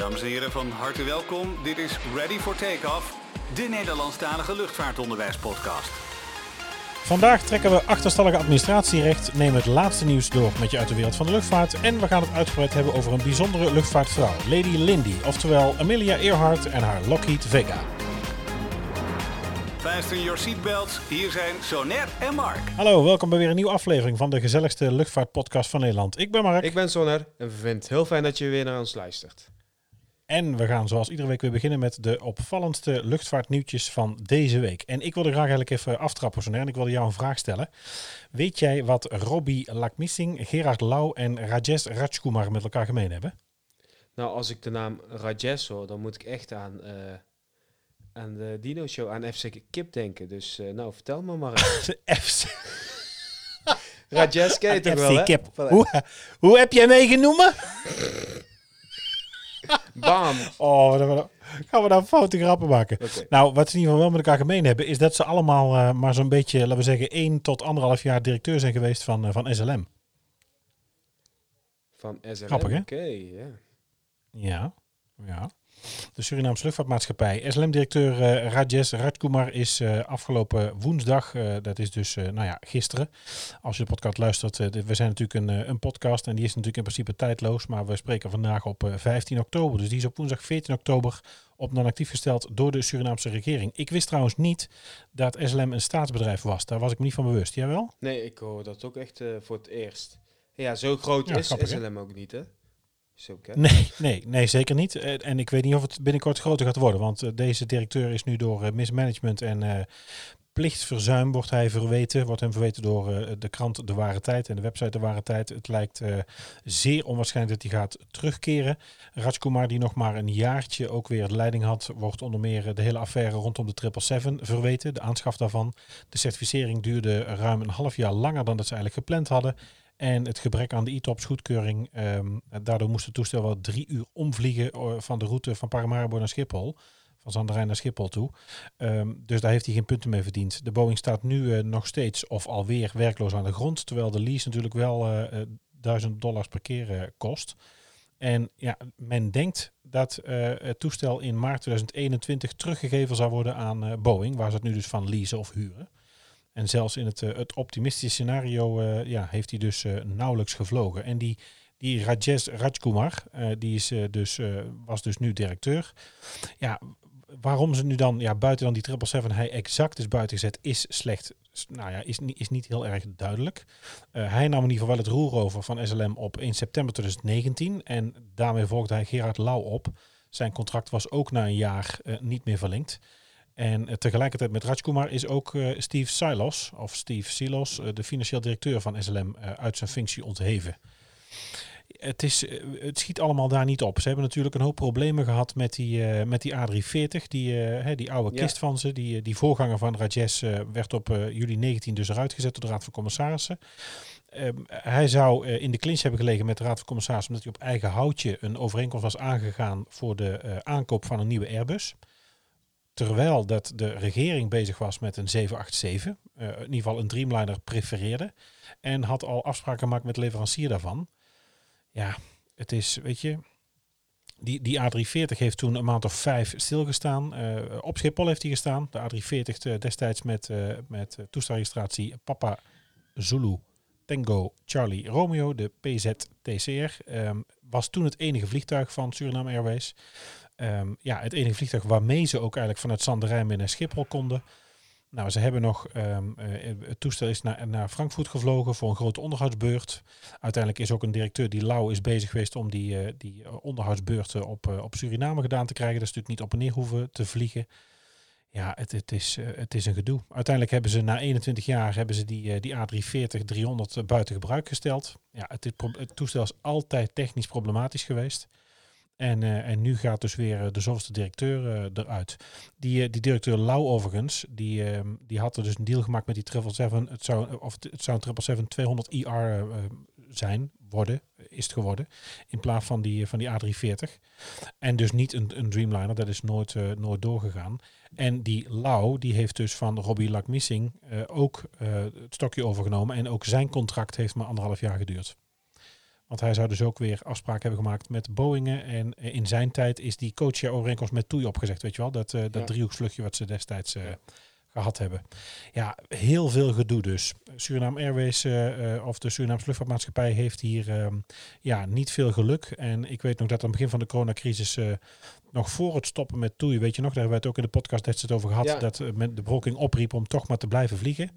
Dames en heren, van harte welkom. Dit is Ready for Takeoff, de Nederlandstalige luchtvaartonderwijspodcast. Vandaag trekken we achterstallige administratierecht, nemen het laatste nieuws door met je uit de wereld van de luchtvaart en we gaan het uitgebreid hebben over een bijzondere luchtvaartvrouw, Lady Lindy, oftewel Amelia Earhart en haar Lockheed Vega. Fasten your seatbelts. Hier zijn Soner en Mark. Hallo, welkom bij weer een nieuwe aflevering van de gezelligste luchtvaartpodcast van Nederland. Ik ben Mark Ik ben Sonner en we vinden het heel fijn dat je weer naar ons luistert. En we gaan zoals iedere week weer beginnen met de opvallendste luchtvaartnieuwtjes van deze week. En ik wilde graag eigenlijk even aftrappen, Soner, en ik wilde jou een vraag stellen. Weet jij wat Robbie Lakmissing, Gerard Lau en Rajesh Rajkumar met elkaar gemeen hebben? Nou, als ik de naam Rajesh hoor, dan moet ik echt aan, eh, aan de Dino Show, aan FC Kip denken. Dus eh, nou, vertel me maar. FC Rajesh ken je toch wel, hè? Kip. Hoe, hoe heb jij meegenomen? Bam! Oh, dan gaan we daar foute grappen maken. Nou, wat ze in ieder geval wel met elkaar gemeen hebben, is dat ze allemaal eh, maar zo'n beetje, laten we zeggen, 1 tot anderhalf jaar directeur zijn geweest van, eh, van SLM. Van SLM. Grappig, hè? Oké, ja. Ja, ja. De Surinaamse luchtvaartmaatschappij. SLM-directeur eh Rajesh Rajkumar is eh, afgelopen woensdag, eh, dat is dus nou ja, gisteren, als je de podcast luistert, we zijn natuurlijk een, een podcast en die is natuurlijk in principe tijdloos, maar we spreken vandaag op eh, 15 oktober. Dus die is op woensdag 14 oktober op non-actief gesteld door de Surinaamse regering. Ik wist trouwens niet dat SLM een staatsbedrijf was. Daar was ik me niet van bewust. Jij wel? Nee, ik hoor dat ook echt voor het eerst. Ja, zo groot Ja, is grappig, hè? SLM ook niet, hè? Nee, nee, nee, zeker niet. Eh, En ik weet niet of het binnenkort groter gaat worden. Want eh, deze directeur is nu door eh, mismanagement en plichtsverzuim wordt hij verweten. Wordt hem verweten door de krant De Ware Tijd en de website De Ware Tijd. Het lijkt zeer onwaarschijnlijk dat hij gaat terugkeren. Rajkumar, die nog maar een jaartje ook weer leiding had, wordt onder meer de hele affaire rondom de 777 verweten. De aanschaf daarvan. De certificering duurde ruim een half jaar langer dan dat ze eigenlijk gepland hadden. En het gebrek aan de ITOPS goedkeuring, ehm, daardoor moest het toestel wel drie uur omvliegen eh, van de route van Paramaribo naar Schiphol. Van Zanderijn naar Schiphol toe. Ehm, dus daar heeft hij geen punten mee verdiend. De Boeing staat nu eh, nog steeds of alweer werkloos aan de grond. Terwijl de lease natuurlijk wel eh, eh, 1000 dollars per keer kost. En ja, men denkt dat het toestel in maart 2021 teruggegeven zou worden aan Boeing. Waar ze het nu dus van leasen of huren. En zelfs in het, eh, het optimistische scenario eh, ja, heeft hij dus eh, nauwelijks gevlogen. En die, die Rajesh Rajkumar, die is, dus, was dus nu directeur. Ja, waarom ze nu dan, ja, buiten dan die 777 hij exact is buitengezet, is slecht. Nou ja, is, niet- is niet heel erg duidelijk. Hij nam in ieder geval wel het roer over van SLM op 1 september 2019. En daarmee volgde hij Gerard Lau op. Zijn contract was ook na een jaar niet meer verlengd. En eh, tegelijkertijd met Rajkumar is ook eh, Steve Silos, of Steve Silos, eh, de financieel directeur van SLM, uit zijn functie ontheven. Het, is, het schiet allemaal daar niet op. Ze hebben natuurlijk een hoop problemen gehad met die, met die A340, die, hè, die oude Ja. kist van ze. Die, die voorganger van Rajesh werd op juli 19 dus eruit gezet door de Raad van Commissarissen. Ehm, hij zou in de clinch hebben gelegen met de Raad van Commissarissen omdat hij op eigen houtje een overeenkomst was aangegaan voor de aankoop van een nieuwe Airbus. Terwijl dat de regering bezig was met een 787, eh, in ieder geval een Dreamliner prefereerde. En had al afspraken gemaakt met leverancier daarvan. Ja, het is, weet je, die, die A340 heeft toen een maand of vijf stilgestaan. Eh, op Schiphol heeft hij gestaan. De A340 eh, destijds met, met toestelregistratie Papa Zulu Tango Charlie Romeo, de PZTCR. ehm, was toen het enige vliegtuig van Suriname Airways. Ehm, ja, het enige vliegtuig waarmee ze ook eigenlijk vanuit Sanderijn weer naar Schiphol konden. Nou, ze hebben nog, ehm, eh, het toestel is naar, naar Frankfurt gevlogen voor een grote onderhoudsbeurt. Uiteindelijk is ook een directeur die Lau is bezig geweest om die, eh, die onderhoudsbeurten op, eh, op Suriname gedaan te krijgen. Dat is natuurlijk niet op en neer hoeven te vliegen. Ja, het, het, is, het is een gedoe. Uiteindelijk hebben ze na 21 jaar hebben ze die, die A340-300 eh, buiten gebruik gesteld. Ja, het, het toestel is altijd technisch problematisch geweest. En, eh, en nu gaat dus weer eh, de zoveelste directeur eh, eruit. Die, die directeur Lau overigens, die, ehm, die had er dus een deal gemaakt met die 777. Het zou, of het, zou een 777 200 IR eh, zijn, worden, is het geworden. In plaats van die, van die A340. En dus niet een, een Dreamliner, dat is nooit, nooit doorgegaan. En die Lau, die heeft dus van Robbie Lakmissing eh ook het stokje overgenomen. En ook zijn contract heeft maar anderhalf jaar geduurd. Want hij zou dus ook weer afspraken hebben gemaakt met Boeingen. En eh, in zijn tijd is die coach-overeenkomst met Toei opgezegd. Weet je wel, dat, eh, dat Ja. driehoeksvluchtje wat ze destijds eh, Ja. gehad hebben. Ja, heel veel gedoe dus. Suriname Airways of de Surinaamse luchtvaartmaatschappij heeft hier ehm, ja, niet veel geluk. En ik weet nog dat aan het begin van de coronacrisis, nog voor het stoppen met Toei, weet je nog, daar hebben we het ook in de podcast destijds over gehad, Ja. dat men de bevolking opriep om toch maar te blijven vliegen.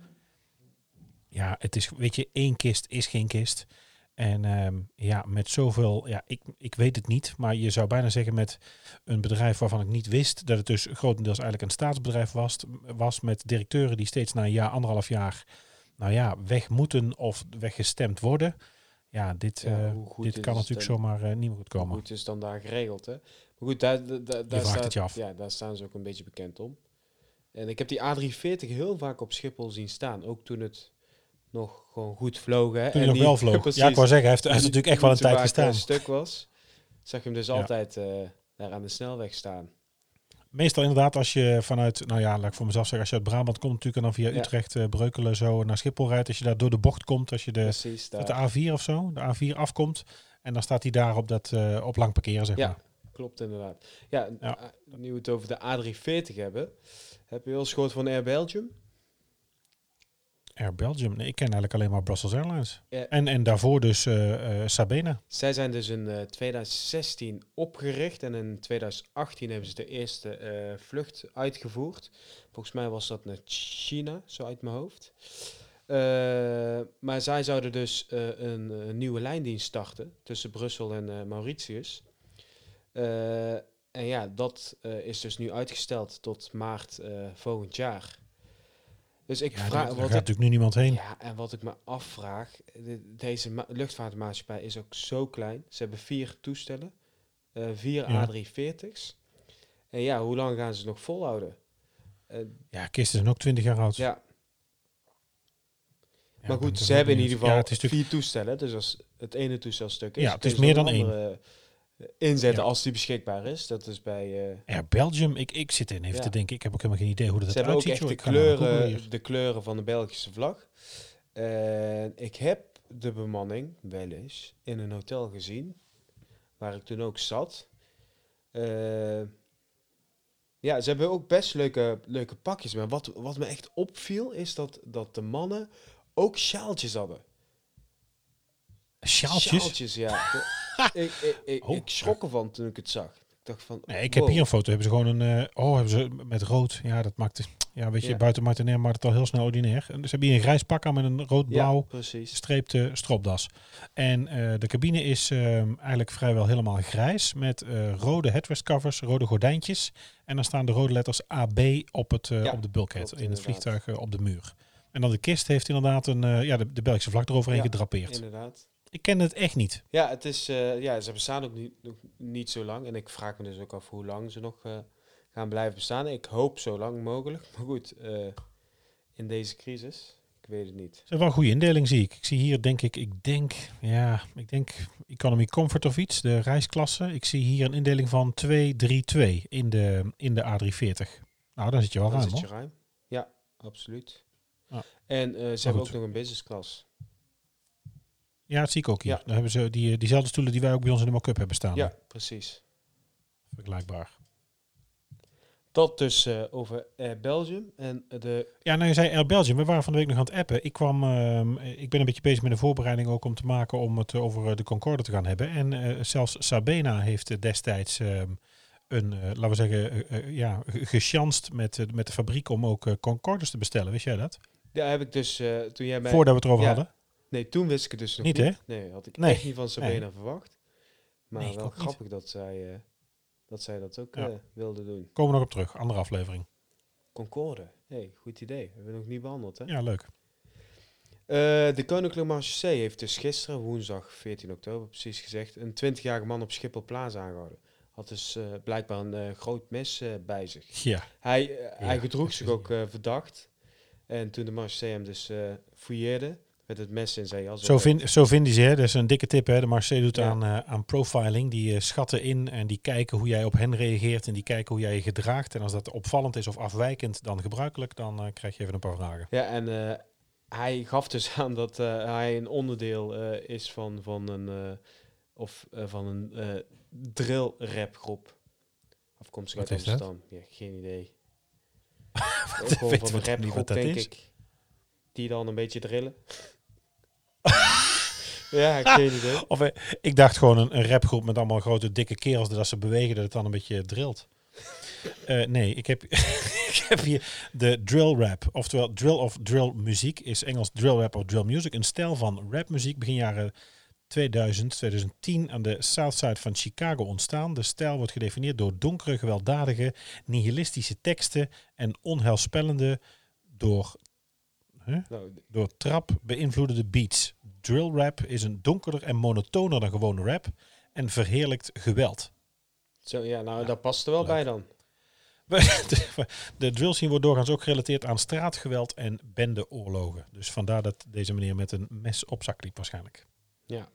Ja, het is, weet je, één kist is geen kist. En ehm, ja, met zoveel, ja, ik, ik weet het niet, maar je zou bijna zeggen met een bedrijf waarvan ik niet wist dat het dus grotendeels eigenlijk een staatsbedrijf was, was met directeuren die steeds na een jaar, anderhalf jaar, nou ja, weg moeten of weggestemd worden. Ja, dit, Ja, eh, hoe dit kan natuurlijk dan? zomaar eh, niet meer goed Hoe komen. goed is dan daar geregeld, hè? Maar goed, daar, daar, daar, daar staat- af. Ja, daar staan ze ook een beetje bekend om. En ik heb die A340 heel vaak op Schiphol zien staan. Ook toen het nog gewoon goed? Toen hij En nog niet- wel vloog. Precies. Ja, ik wou zeggen, hij heeft, hij natuurlijk echt wel een tijd gestaan. stuk was. Zag je hem dus Ja. altijd eh, daar aan de snelweg staan. Meestal inderdaad als je vanuit, nou ja, laat ik voor mezelf zeggen, als je uit Brabant komt natuurlijk en dan via. Utrecht, eh, Breukelen zo naar Schiphol rijdt. Als je daar door de bocht komt, als je de, Precies, de A4 of zo, de A4 afkomt. En dan staat hij daar op, dat, eh, op lang parkeren, zeg Ja. maar. Klopt inderdaad. Ja, nu we het over de A340 hebben. Heb je wel eens gehoord van Air Belgium? Air Belgium, nee, ik ken eigenlijk alleen maar Brussels Airlines. Ja. En, en daarvoor dus eh, eh, Sabena. Zij zijn dus in eh, 2016 opgericht en in 2018 hebben ze de eerste eh, vlucht uitgevoerd. Volgens mij was dat naar China, zo uit mijn hoofd. Eh, maar zij zouden dus eh, een, een nieuwe lijndienst starten tussen Brussel en eh, Mauritius. Eh, en ja, dat eh, is dus nu uitgesteld tot maart eh, volgend jaar. Dus ik Ja, vraag daar wat gaat ik natuurlijk nu niemand heen. ja, en wat ik me afvraag, de- deze ma- luchtvaartmaatschappij is ook zo klein. Ze hebben vier toestellen, eh, vier Ja. A340's. En ja, hoe lang gaan ze nog volhouden? Eh, Ja, kisten zijn ook 20 jaar oud. ja, Ja, maar goed, ze hebben in ieder geval vier toestellen. Dus als het ene toestel stuk is, Ja, het is je meer dan één. Inzetten Ja. als die beschikbaar is. Dat is bij... Air Belgium, ik, ik zit in even Ja. te denken, ik heb ook helemaal geen idee hoe dat Ze hebben ook echt de kleuren, de kleuren van de Belgische vlag. En ik heb de bemanning wel eens in een hotel gezien, waar ik toen ook zat. Eh, ja, ze hebben ook best leuke, leuke pakjes. Maar wat, wat me echt opviel, is dat, dat de mannen ook sjaaltjes hadden. Sjaaltjes? Sjaaltjes, ja. ik, ik, ik, Oh. ik schrok ervan toen ik het zag. Ik dacht van, Nee, ik heb hier een foto. Hebben ze gewoon een. eh, oh, hebben ze met rood. Ja, dat maakt. het- Ja, weet je, Ja. buiten Martinair maakt het al heel snel ordinair. En dus hebben hier een grijs pak aan met een rood-blauw Ja, gestreepte stropdas. En eh, de cabine is ehm, eigenlijk vrijwel helemaal grijs met eh, rode headrest covers, rode gordijntjes. En dan staan de rode letters AB op, het, Ja, op de bulkhead klopt, in het vliegtuig op de muur. En dan de kist heeft inderdaad een, ja, de, de Belgische vlag eroverheen gedrapeerd. Inderdaad. Ik ken het echt niet. Ja, het is, eh, ja, ze bestaan ook niet, nog niet zo lang. En ik vraag me dus ook af hoe lang ze nog eh, gaan blijven bestaan. Ik hoop zo lang mogelijk. Maar goed, eh, in deze crisis, ik weet het niet. Het is wel een goede indeling, zie ik. Ik zie hier, denk ik, ik denk, ja, ik denk Economy Comfort of iets, de reisklasse. Ik zie hier een indeling van 232 in de, in de A340. Nou, dan zit je wel Dan ruim, zit je hoor. ruim. Ja, absoluut. En ze hebben goed. ook nog een business class. Ja, dat zie ik ook hier. Ja. Dan hebben ze die, diezelfde stoelen die wij ook bij ons in de mock-up hebben staan. Ja, precies. Vergelijkbaar. Dat dus eh, over Air Belgium. En de, Ja, nou je zei Air Belgium. We waren van de week nog aan het appen. Ik, kwam, ehm, ik ben een beetje bezig met een voorbereiding ook om te maken om het over eh, de Concorde te gaan hebben. En eh, zelfs Sabena heeft eh, destijds ehm, een, eh, laten we zeggen, eh, eh, ja, ge- gechanst met, eh, met de fabriek om ook eh, Concordes te bestellen. Wist jij dat? daar heb ik dus, eh, toen jij mij... Voordat we het erover Ja. hadden. Nee, toen wist ik het dus nog Niet? Nee, had ik Nee. echt niet van Sabena verwacht. Maar Nee, wel niet. grappig dat zij, eh, dat zij dat ook Ja. eh, wilde doen. Komen we nog op terug. Andere aflevering. Concorde. hey, goed idee. We hebben we nog niet behandeld, hè? Ja, leuk. Eh, de Koninklijke Marseille heeft dus gisteren, woensdag 14 oktober precies gezegd, een 20-jarige man op Schiphol Plaza aangehouden. Had dus blijkbaar een groot mes bij zich. Ja. Hij, hij gedroeg zich ook verdacht. En toen de Marseille hem dus fouilleerde, met het mes in zijn jas. Zo, vind, zo vinden ze, hè. dat is een dikke tip. Hè. De Marseille doet Ja. aan, eh, aan profiling. Die eh, schatten in en die kijken hoe jij op hen reageert. En die kijken hoe jij je gedraagt. En als dat opvallend is of afwijkend dan gebruikelijk, dan eh, krijg je even een paar vragen. Ja, en hij gaf dus aan dat hij een onderdeel is van, van een, of, van een drill rap groep. Afkomstig uit? Amsterdam. Ja, geen idee. Wat Ook gewoon van een wat dat denk is? ik. Die dan een beetje drillen. ja, ik geen idee. Of, eh, ik dacht gewoon een, een rapgroep met allemaal grote dikke kerels dat als ze bewegen dat het dan een beetje drilt. Eh, nee, ik heb, ik heb hier de drill rap. Oftewel, drill of drill muziek is Engels drill rap of drill music. Een stijl van rapmuziek begin jaren 2000, 2010 aan de Southside van Chicago ontstaan. De stijl wordt gedefinieerd door donkere, gewelddadige, nihilistische teksten en onheilspellende door Nou, door trap beïnvloedende beats. Drill rap is een donkerder en monotoner dan gewone rap en verheerlijkt geweld. zo, ja, nou, dat past er wel leuk. bij dan. De, de drill scene wordt doorgaans ook gerelateerd aan straatgeweld en bendeoorlogen. Dus vandaar dat deze meneer met een mes op zak liep waarschijnlijk. Ja,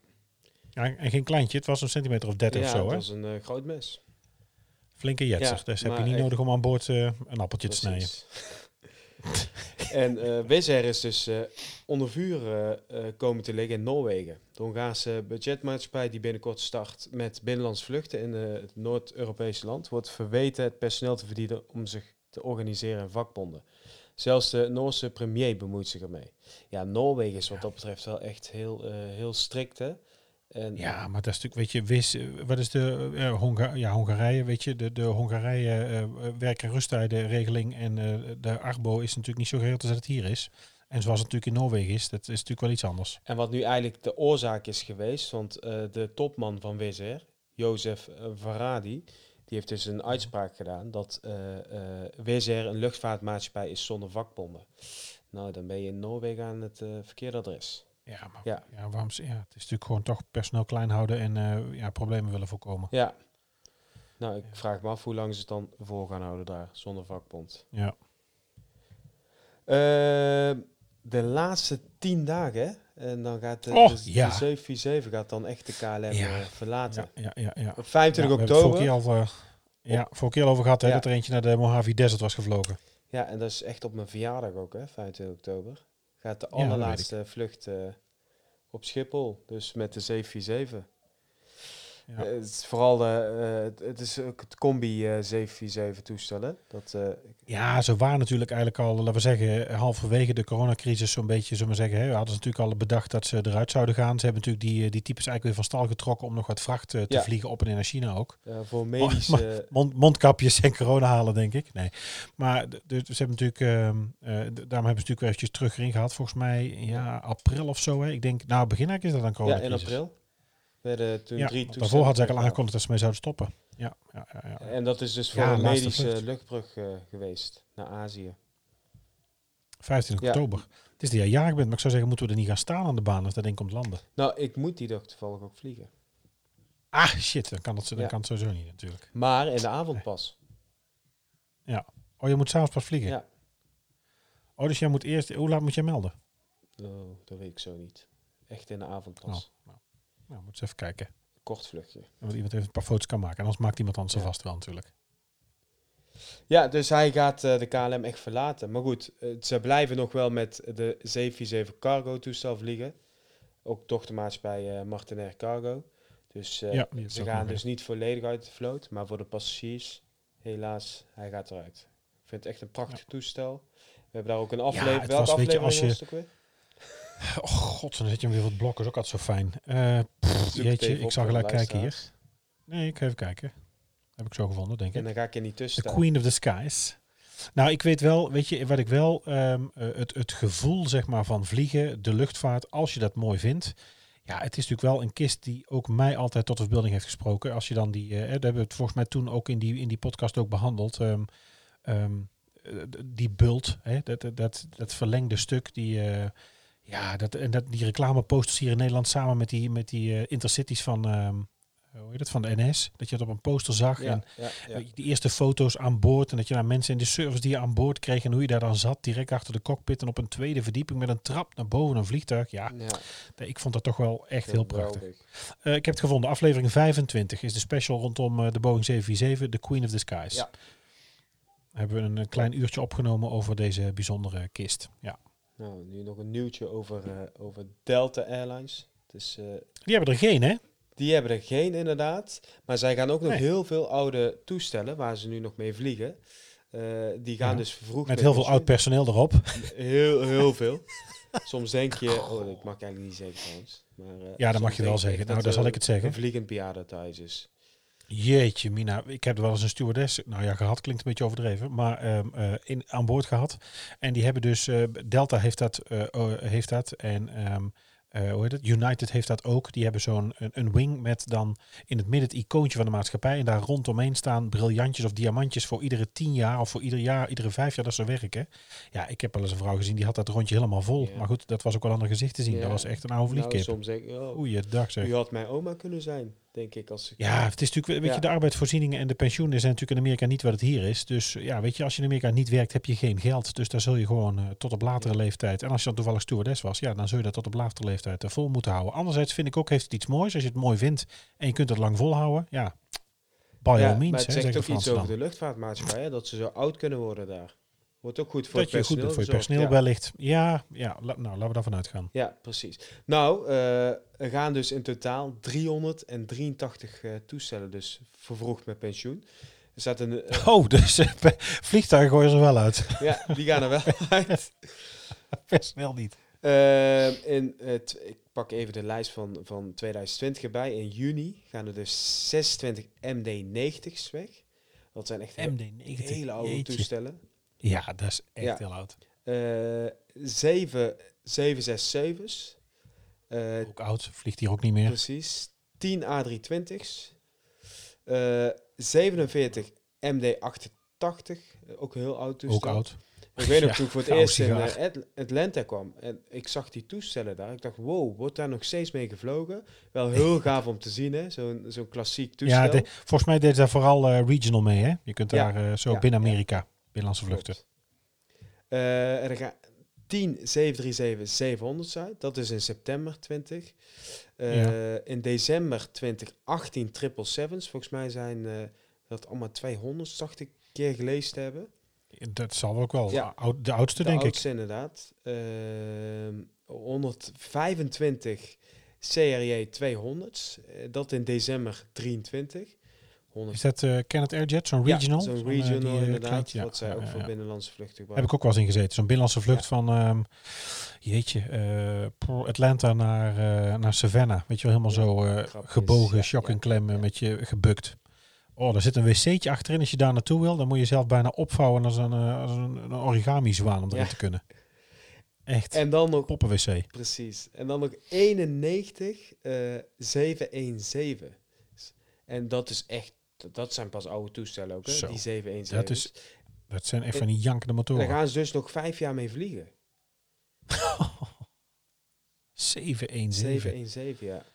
Ja, en geen kleintje, het was een centimeter of 30 ja of zo. dat Hè? was een eh, groot mes. Flinke jetser. Ja, dus heb je niet echt- nodig om aan boord eh, een appeltje te snijden. En Wizz Air is dus eh, onder vuur eh, komen te liggen in Noorwegen. De Hongaarse budgetmaatschappij die binnenkort start met binnenlands vluchten in het Noord-Europese land, wordt verweten het personeel te verdienen om zich te organiseren in vakbonden. Zelfs de Noorse premier bemoeit zich ermee. Ja, Noorwegen is wat dat betreft wel echt heel, heel strikt, hè? En, Ja, maar dat is natuurlijk, weet je, wis, eh, wat is de eh, Honga ja, Hongarije, weet je, de, de Hongarije eh, eh, werk- en rusttijdenregeling en eh, de Arbo is natuurlijk niet zo geregeld als dat het hier is. En zoals het natuurlijk in Noorwegen is, dat is natuurlijk wel iets anders. En wat nu eigenlijk de oorzaak is geweest, want eh, de topman van Wizz Air, Jozef eh, Varadi, die heeft dus een uitspraak gedaan dat eh eh Wizz Air een luchtvaartmaatschappij is zonder vakbonden. Nou, dan ben je in Noorwegen aan het eh, verkeerde adres. Ja, maar Ja. ja. waarom, ja, het is natuurlijk gewoon toch personeel klein houden en eh, ja, problemen willen voorkomen. Ja. Nou, ik vraag me af hoe lang ze het dan vol gaan houden daar, zonder vakbond. Ja. Eh, de laatste tien dagen? En dan gaat de, de, ja. de 747 gaat dan echt de KLM eh, verlaten. Ja, ja, ja. ja. Op Ja, 25 we hebben het oktober. al, eh, ja, vorige keer al over gehad hè, dat er eentje naar de Mojave Desert was gevlogen. Ja, en dat is echt op mijn verjaardag ook, hè, 25 oktober. Gaat de allerlaatste vlucht eh, op Schiphol, dus met de 747. Ja. Eh, het is vooral de, eh, het, het is ook het combi eh 747 toestellen. Dat, eh, Ja, ze waren natuurlijk eigenlijk al, laten we zeggen, halverwege de coronacrisis zo'n beetje, zullen we zeggen, hè, hadden ze natuurlijk al bedacht dat ze eruit zouden gaan. Ze hebben natuurlijk die, eh, die types eigenlijk weer van stal getrokken om nog wat vracht eh, te Ja. vliegen op en in naar China ook. eh, voor medische... Mond, mondkapjes en corona halen, denk ik. Nee. Maar dus ze hebben natuurlijk, eh, d- daarom hebben ze natuurlijk weer eventjes terug erin gehad. Volgens mij, ja, april of zo. Hè. Ik denk, nou, begin eigenlijk is dat dan ja, corona in april. Werden toen Ja, drie toestellen daarvoor hadden ze eigenlijk al aangekondigd dat ze mee zouden stoppen. Ja, ja, ja. ja. En dat is dus voor Ja, een medische luchtbrug eh, geweest naar Azië. 25 Ja. oktober. Het is die jij jarig bent, maar ik zou zeggen, moeten we er niet gaan staan aan de baan als dat ding komt landen. Nou, ik moet die dag toevallig ook vliegen. Ah, shit, dan kan het, dan Ja. kan het sowieso niet natuurlijk. Maar in de avond pas. Oh, je moet s'avonds pas vliegen? Ja. Oh, dus jij moet eerst, hoe laat moet jij melden? Oh, dat weet ik zo niet. Echt in de avond Oh, pas. nou, nou, moet eens even kijken. Kort vluchtje. Want iemand even een paar foto's kan maken. En anders maakt iemand anders Ja. vast wel natuurlijk. Ja, dus hij gaat eh, de KLM echt verlaten. Maar goed, eh, ze blijven nog wel met de 747 cargo toestel vliegen. Ook dochtermaatschappij eh Martinair Cargo. Dus Ja, ze gaan dus niet volledig uit de vloot. Maar voor de passagiers, helaas, hij gaat eruit. Ik vind het echt een prachtig toestel. We hebben daar ook een aflevering. Welke je, aflevering je- was het ook weer? Oh god, dan zit je hem weer wat blokken. is ook altijd zo fijn. Eh pff, jeetje, ik zal de gelijk kijken hier. Nee, ik ga even kijken. Heb ik zo gevonden, denk En ik. dan ga ik er niet tussen The. Queen of the Skies. Nou, ik weet wel, weet je, wat ik wel, ehm, eh, het, het gevoel zeg maar van vliegen, de luchtvaart, als je dat mooi vindt. Ja, het is natuurlijk wel een kist die ook mij altijd tot de verbeelding heeft gesproken. Als je dan die, eh, dat hebben we het volgens mij toen ook in die, in die podcast ook behandeld. ehm, ehm, eh, die bult, hè, dat, dat, dat, dat verlengde stuk, die, eh, ja, dat, en dat, die reclameposters hier in Nederland samen met die, met die eh, intercities van, ehm, hoe heet het, van de NS. Dat je het op een poster zag en Ja, ja, ja. eh, Die eerste foto's aan boord en dat je naar mensen in de service die je aan boord kreeg en hoe je daar dan zat, direct achter de cockpit en op een tweede verdieping met een trap naar boven een vliegtuig. Ja, ik vond dat toch wel echt heel prachtig. Eh, ik heb het gevonden. Aflevering 25 is de special rondom eh, de Boeing 747, The Queen of the Skies. Ja. Hebben we een, eh, klein uurtje opgenomen over deze bijzondere kist. Ja. Nou, nu nog een nieuwtje over, eh, over Delta Airlines. Eh, Die hebben er geen, hè? die hebben er geen inderdaad. Maar zij gaan ook nog Nee. heel veel oude toestellen waar ze nu nog mee vliegen. eh, die gaan Ja, dus vervroegd Met heel veel oud personeel erop. Heel, heel veel. Soms denk je, oh, dat mag ik eigenlijk niet zeggen trouwens. Maar, Ja, dat mag je wel zeggen. Nou, dat, dan zal ik het zeggen. Een vliegend bejaarde thuis is. Jeetje, Mina. Ik heb wel eens een stewardess, nou ja, gehad klinkt een beetje overdreven, maar ehm, eh, in, aan boord gehad. En die hebben dus, eh, Delta heeft dat, eh, heeft dat en ehm, eh, hoe heet het? United heeft dat ook. Die hebben zo'n een, een wing met dan in het midden het icoontje van de maatschappij. En daar rondomheen staan briljantjes of diamantjes voor iedere tien jaar of voor ieder jaar, iedere vijf jaar dat ze werken. Ja, ik heb wel eens een vrouw gezien die had dat rondje helemaal vol. Ja. Maar goed, dat was ook wel een ander gezicht te zien. Ja. Dat was echt een oude Nou, vliegkip. soms denk ik, oh, Goeiedag zeg. u had mijn oma kunnen zijn, denk ik. Als ik, Ja, het is natuurlijk, weet je, de arbeidsvoorzieningen en de pensioenen zijn natuurlijk in Amerika niet wat het hier is. Dus ja, weet je, als je in Amerika niet werkt, heb je geen geld. Dus daar zul je gewoon eh, tot op latere leeftijd. En als je dan toevallig stewardess was, ja, dan zul je dat tot op latere leeftijd eh, vol moeten houden. Anderzijds vind ik ook, heeft het iets moois. Als je het mooi vindt en je kunt het lang volhouden, ja, by Ja, all means, maar het zegt ook iets over de luchtvaartmaatschappij, hè, dat ze zo oud kunnen worden daar. Wordt ook goed voor Dat je goed bent voor je personeel ja. wellicht. Ja, ja la- nou, laten we daarvan uitgaan. Ja, precies. Nou, eh, er gaan dus in totaal 383 eh, toestellen dus vervroegd met pensioen. Er staat een, eh, Oh, dus vliegtuigen gooien ze wel uit. ja, die gaan er wel uit. Personeel niet. In ik pak even de lijst van, van 2020 erbij. In juni gaan er dus 26 MD-90's weg. Dat zijn echt he- MD-90. hele oude jeetje. toestellen. Ja, dat is echt Ja. heel oud. Eh 7 767's. Eh, Ook oud, vliegt hier ook niet meer. Precies. 10 A320's. eh 47 MD88. eh, Ook heel oud toestel. Ook oud. Ik weet nog Ja, toen ik voor het eerst in eh, Atl- Atlanta kwam. En ik zag die toestellen daar. Ik dacht, wow, wordt daar nog steeds mee gevlogen? Wel heel gaaf om te zien, hè? Zo'n zo'n klassiek toestel. Ja, de- volgens mij deed daar vooral regional mee, hè? Je kunt Ja, daar zo ja, binnen. Amerika, binnenlandse vluchten. Er gaan 10 737-700's uit. Dat is in september 20. Eh, In december 2018 777's. Volgens mij zijn eh, dat allemaal 200, dacht ik, keer gelezen te hebben. Dat zal ook wel Ja. oud- de oudste, De denk oudste inderdaad. Ehm 125 CRJ 200's. eh, dat in december 23. Ik. 100 Is dat eh Kenneth Airjet, zo'n regional? Ja, zo'n eh, regional die, eh, inderdaad. kleintje. Wat zij ook voor binnenlandse vluchten Heb gebruiken. ik ook wel eens in gezeten. Zo'n binnenlandse vlucht van, ehm, jeetje, Atlanta naar, naar Savannah. Weet je wel, helemaal zo gebogen, shock en klem, met je gebukt. Oh, daar zit een wc'tje achterin. Als je daar naartoe wil, dan moet je zelf bijna opvouwen als een, als een, een origami zwaan om erin Ja. te kunnen. Echt, En dan nog poppen wc. Precies. En dan nog 91 eh 717. En dat is echt, dat zijn pas oude toestellen ook, hè? Zo. die 717. Dat is Dat zijn echt En- van die jankende Daar motoren. gaan ze dus nog vijf jaar mee vliegen. 717. 717, ja.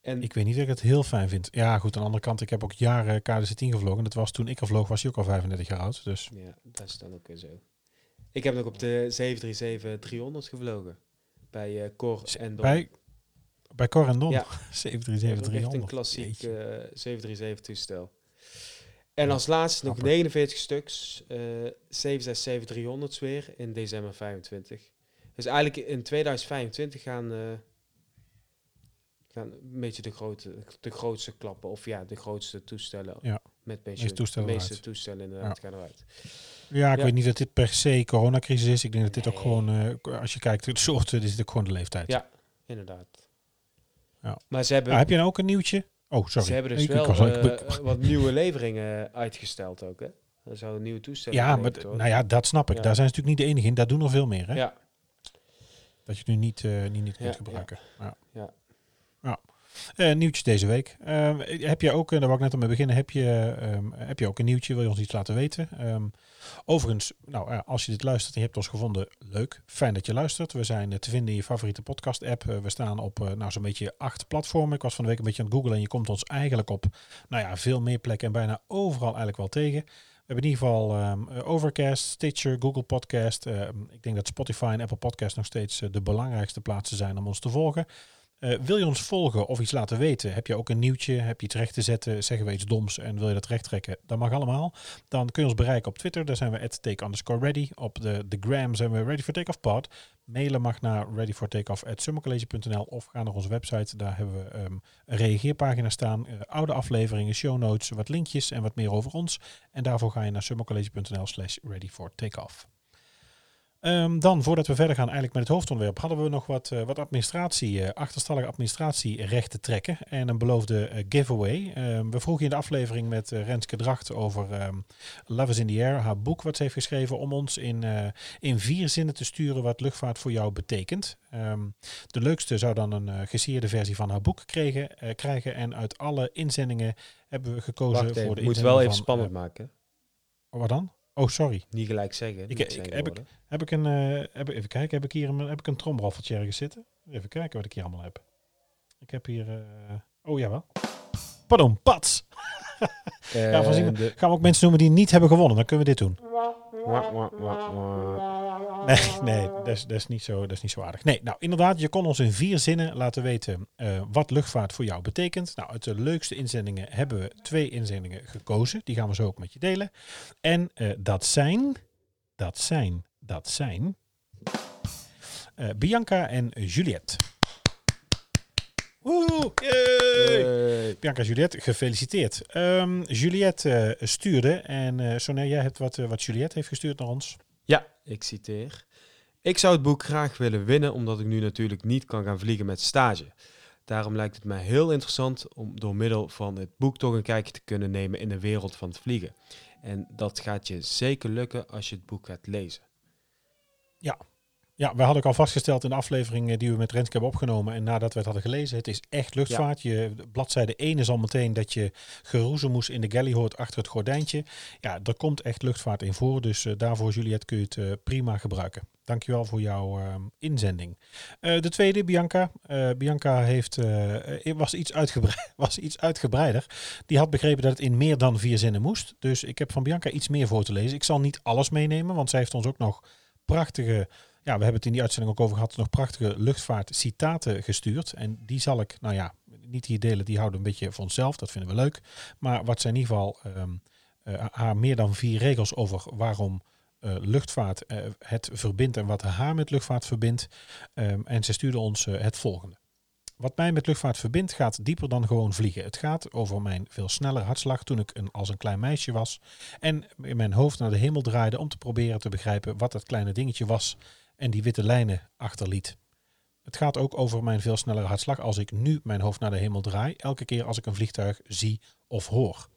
En Ik weet niet dat ik het heel fijn vind. Ja, goed, aan de andere kant, ik heb ook jaren KDC-10 gevlogen. Dat was toen ik er vloog, was hij ook al 35 jaar oud. Dus ja, dat is dan ook weer zo. Ik heb nog op de 737-300 gevlogen. Bij eh Cor en bij, bij Cor en Don, Ja. 737 Dat is echt een 300. klassiek Jeetje. eh 737 toestel. En Ja, als laatste nog grappig. 49 stuks eh 767-300's weer in december 25. Dus eigenlijk in 2025 gaan, eh, gaan een beetje de, grote, de grootste klappen, of ja, de grootste toestellen Ja. met pensioen. toestellen de meeste eruit. toestellen inderdaad gaan eruit. Ja, ik Ja. weet niet dat dit per se coronacrisis is. Ik denk dat dit ook gewoon, als je kijkt, het soorten, is het ook gewoon de leeftijd. Ja. Inderdaad. Ja. Maar ze hebben, Ah, heb je nou ook een nieuwtje? Oh, sorry. ze hebben dus Ik- wel was- ik- eh, wat nieuwe leveringen uitgesteld ook, hè? Er zou een nieuwe toestel ja, maar nou ja, dat snap ik. Ja. Daar zijn ze natuurlijk niet de enige in. Daar doen er veel meer. Hè? Ja, Dat je het nu niet, eh, niet, niet kunt gebruiken. Ja. Ja. Ja. Eh, nieuwtje deze week. Ehm, heb je ook, en daar wou ik net al mee beginnen, heb je, ehm, heb je ook een nieuwtje? Wil je ons iets laten weten? Ehm, overigens, nou, eh, als je dit luistert en je hebt ons gevonden, leuk. Fijn dat je luistert. We zijn eh, te vinden in je favoriete podcast app. we staan op eh, nou, zo'n beetje acht platformen. Ik was van de week een beetje aan het googlen en je komt ons eigenlijk op nou ja, veel meer plekken en bijna overal eigenlijk wel tegen. We hebben in ieder geval ehm, eh, Overcast, Stitcher, Google Podcast. ehm, ik denk dat Spotify en Apple Podcast nog steeds eh, de belangrijkste plaatsen zijn om ons te volgen. Eh, wil je ons volgen of iets laten weten? Heb je ook een nieuwtje? Heb je iets recht te zetten? Zeggen we iets doms en wil je dat recht trekken? Dat mag allemaal. Dan kun je ons bereiken op Twitter. Daar zijn we at take underscore ready. Op de, de gram zijn we ready for take off pod. Mailen mag naar readyfortakeoff.summercollege.nl of ga naar onze website. Daar hebben we ehm, een reageerpagina staan. eh, oude afleveringen, show notes, wat linkjes en wat meer over ons. En daarvoor ga je naar summercollege.nl slash readyfortakeoff. Ehm, dan, voordat we verder gaan eigenlijk met het hoofdonderwerp, hadden we nog wat, eh, wat administratie, eh, achterstallige administratierecht te trekken en een beloofde eh, giveaway. Ehm, we vroegen in de aflevering met Renske Dracht over ehm, Love is in the Air, haar boek wat ze heeft geschreven, om ons in, in vier zinnen te sturen wat luchtvaart voor jou betekent. De leukste zou dan een uh, gesierde versie van haar boek kregen, krijgen en uit alle inzendingen hebben we gekozen Wacht voor de moet inzending wel even van, spannend maken. wat dan? Oh, sorry. Niet gelijk zeggen. Ik- heb ik-. Heb ik een, eh, heb, even kijken, heb ik hier een, heb ik een tromroffeltje ergens zitten? Even kijken wat ik hier allemaal heb. Ik heb hier, eh, oh jawel. Pardon, pats. Ja, van zien En we- de- Gaan we ook mensen noemen die niet hebben gewonnen, dan kunnen we dit doen. Nee, nee dat, is, dat, is niet zo, dat is niet zo aardig. Nee, nou inderdaad, je kon ons in vier zinnen laten weten eh, wat luchtvaart voor jou betekent. Nou, uit de leukste inzendingen hebben we twee inzendingen gekozen. Die gaan we zo ook met je delen. En eh, dat zijn, dat zijn, dat zijn eh, Bianca en Juliette. Woe! yay! Hey. Bianca Juliette, gefeliciteerd. Ehm, Juliette eh, stuurde, en uh, Sonia, jij hebt wat, eh, wat Juliette heeft gestuurd naar ons. Ja, ik citeer. Ik zou het boek graag willen winnen, omdat ik nu natuurlijk niet kan gaan vliegen met stage. Daarom lijkt het mij heel interessant om door middel van het boek toch een kijkje te kunnen nemen in de wereld van het vliegen. En dat gaat je zeker lukken als je het boek gaat lezen. Ja, we hadden ook al vastgesteld in de aflevering eh, die we met Renske hebben opgenomen. En nadat we het hadden gelezen, het is echt luchtvaart. Je, bladzijde 1 is al meteen dat je geroezemoes in de galley hoort achter het gordijntje. Ja, er komt echt luchtvaart in voor. Dus eh, daarvoor, Juliette, kun je het eh, prima gebruiken. Dankjewel voor jouw inzending. De tweede, Bianca. Bianca heeft, was, iets was iets uitgebreider. Die had begrepen dat het in meer dan vier zinnen moest. Dus ik heb van Bianca iets meer voor te lezen. Ik zal niet alles meenemen, want zij heeft ons ook nog prachtige ja, we hebben het in die uitzending ook over gehad, nog prachtige luchtvaartcitaten gestuurd. En die zal ik, nou ja, niet hier delen, die houden een beetje voor onszelf, dat vinden we leuk. Maar wat zijn in ieder geval ehm, eh, haar meer dan vier regels over waarom eh, luchtvaart eh, het verbindt en wat haar met luchtvaart verbindt. Ehm, en ze stuurde ons het volgende. Wat mij met luchtvaart verbindt gaat dieper dan gewoon vliegen. Het gaat over mijn veel sneller hartslag toen ik een, als een klein meisje was. En in mijn hoofd naar de hemel draaide om te proberen te begrijpen wat dat kleine dingetje was en die witte lijnen achterliet. Het gaat ook over mijn veel snellere hartslag als ik nu mijn hoofd naar de hemel draai, elke keer als ik een vliegtuig zie of hoor.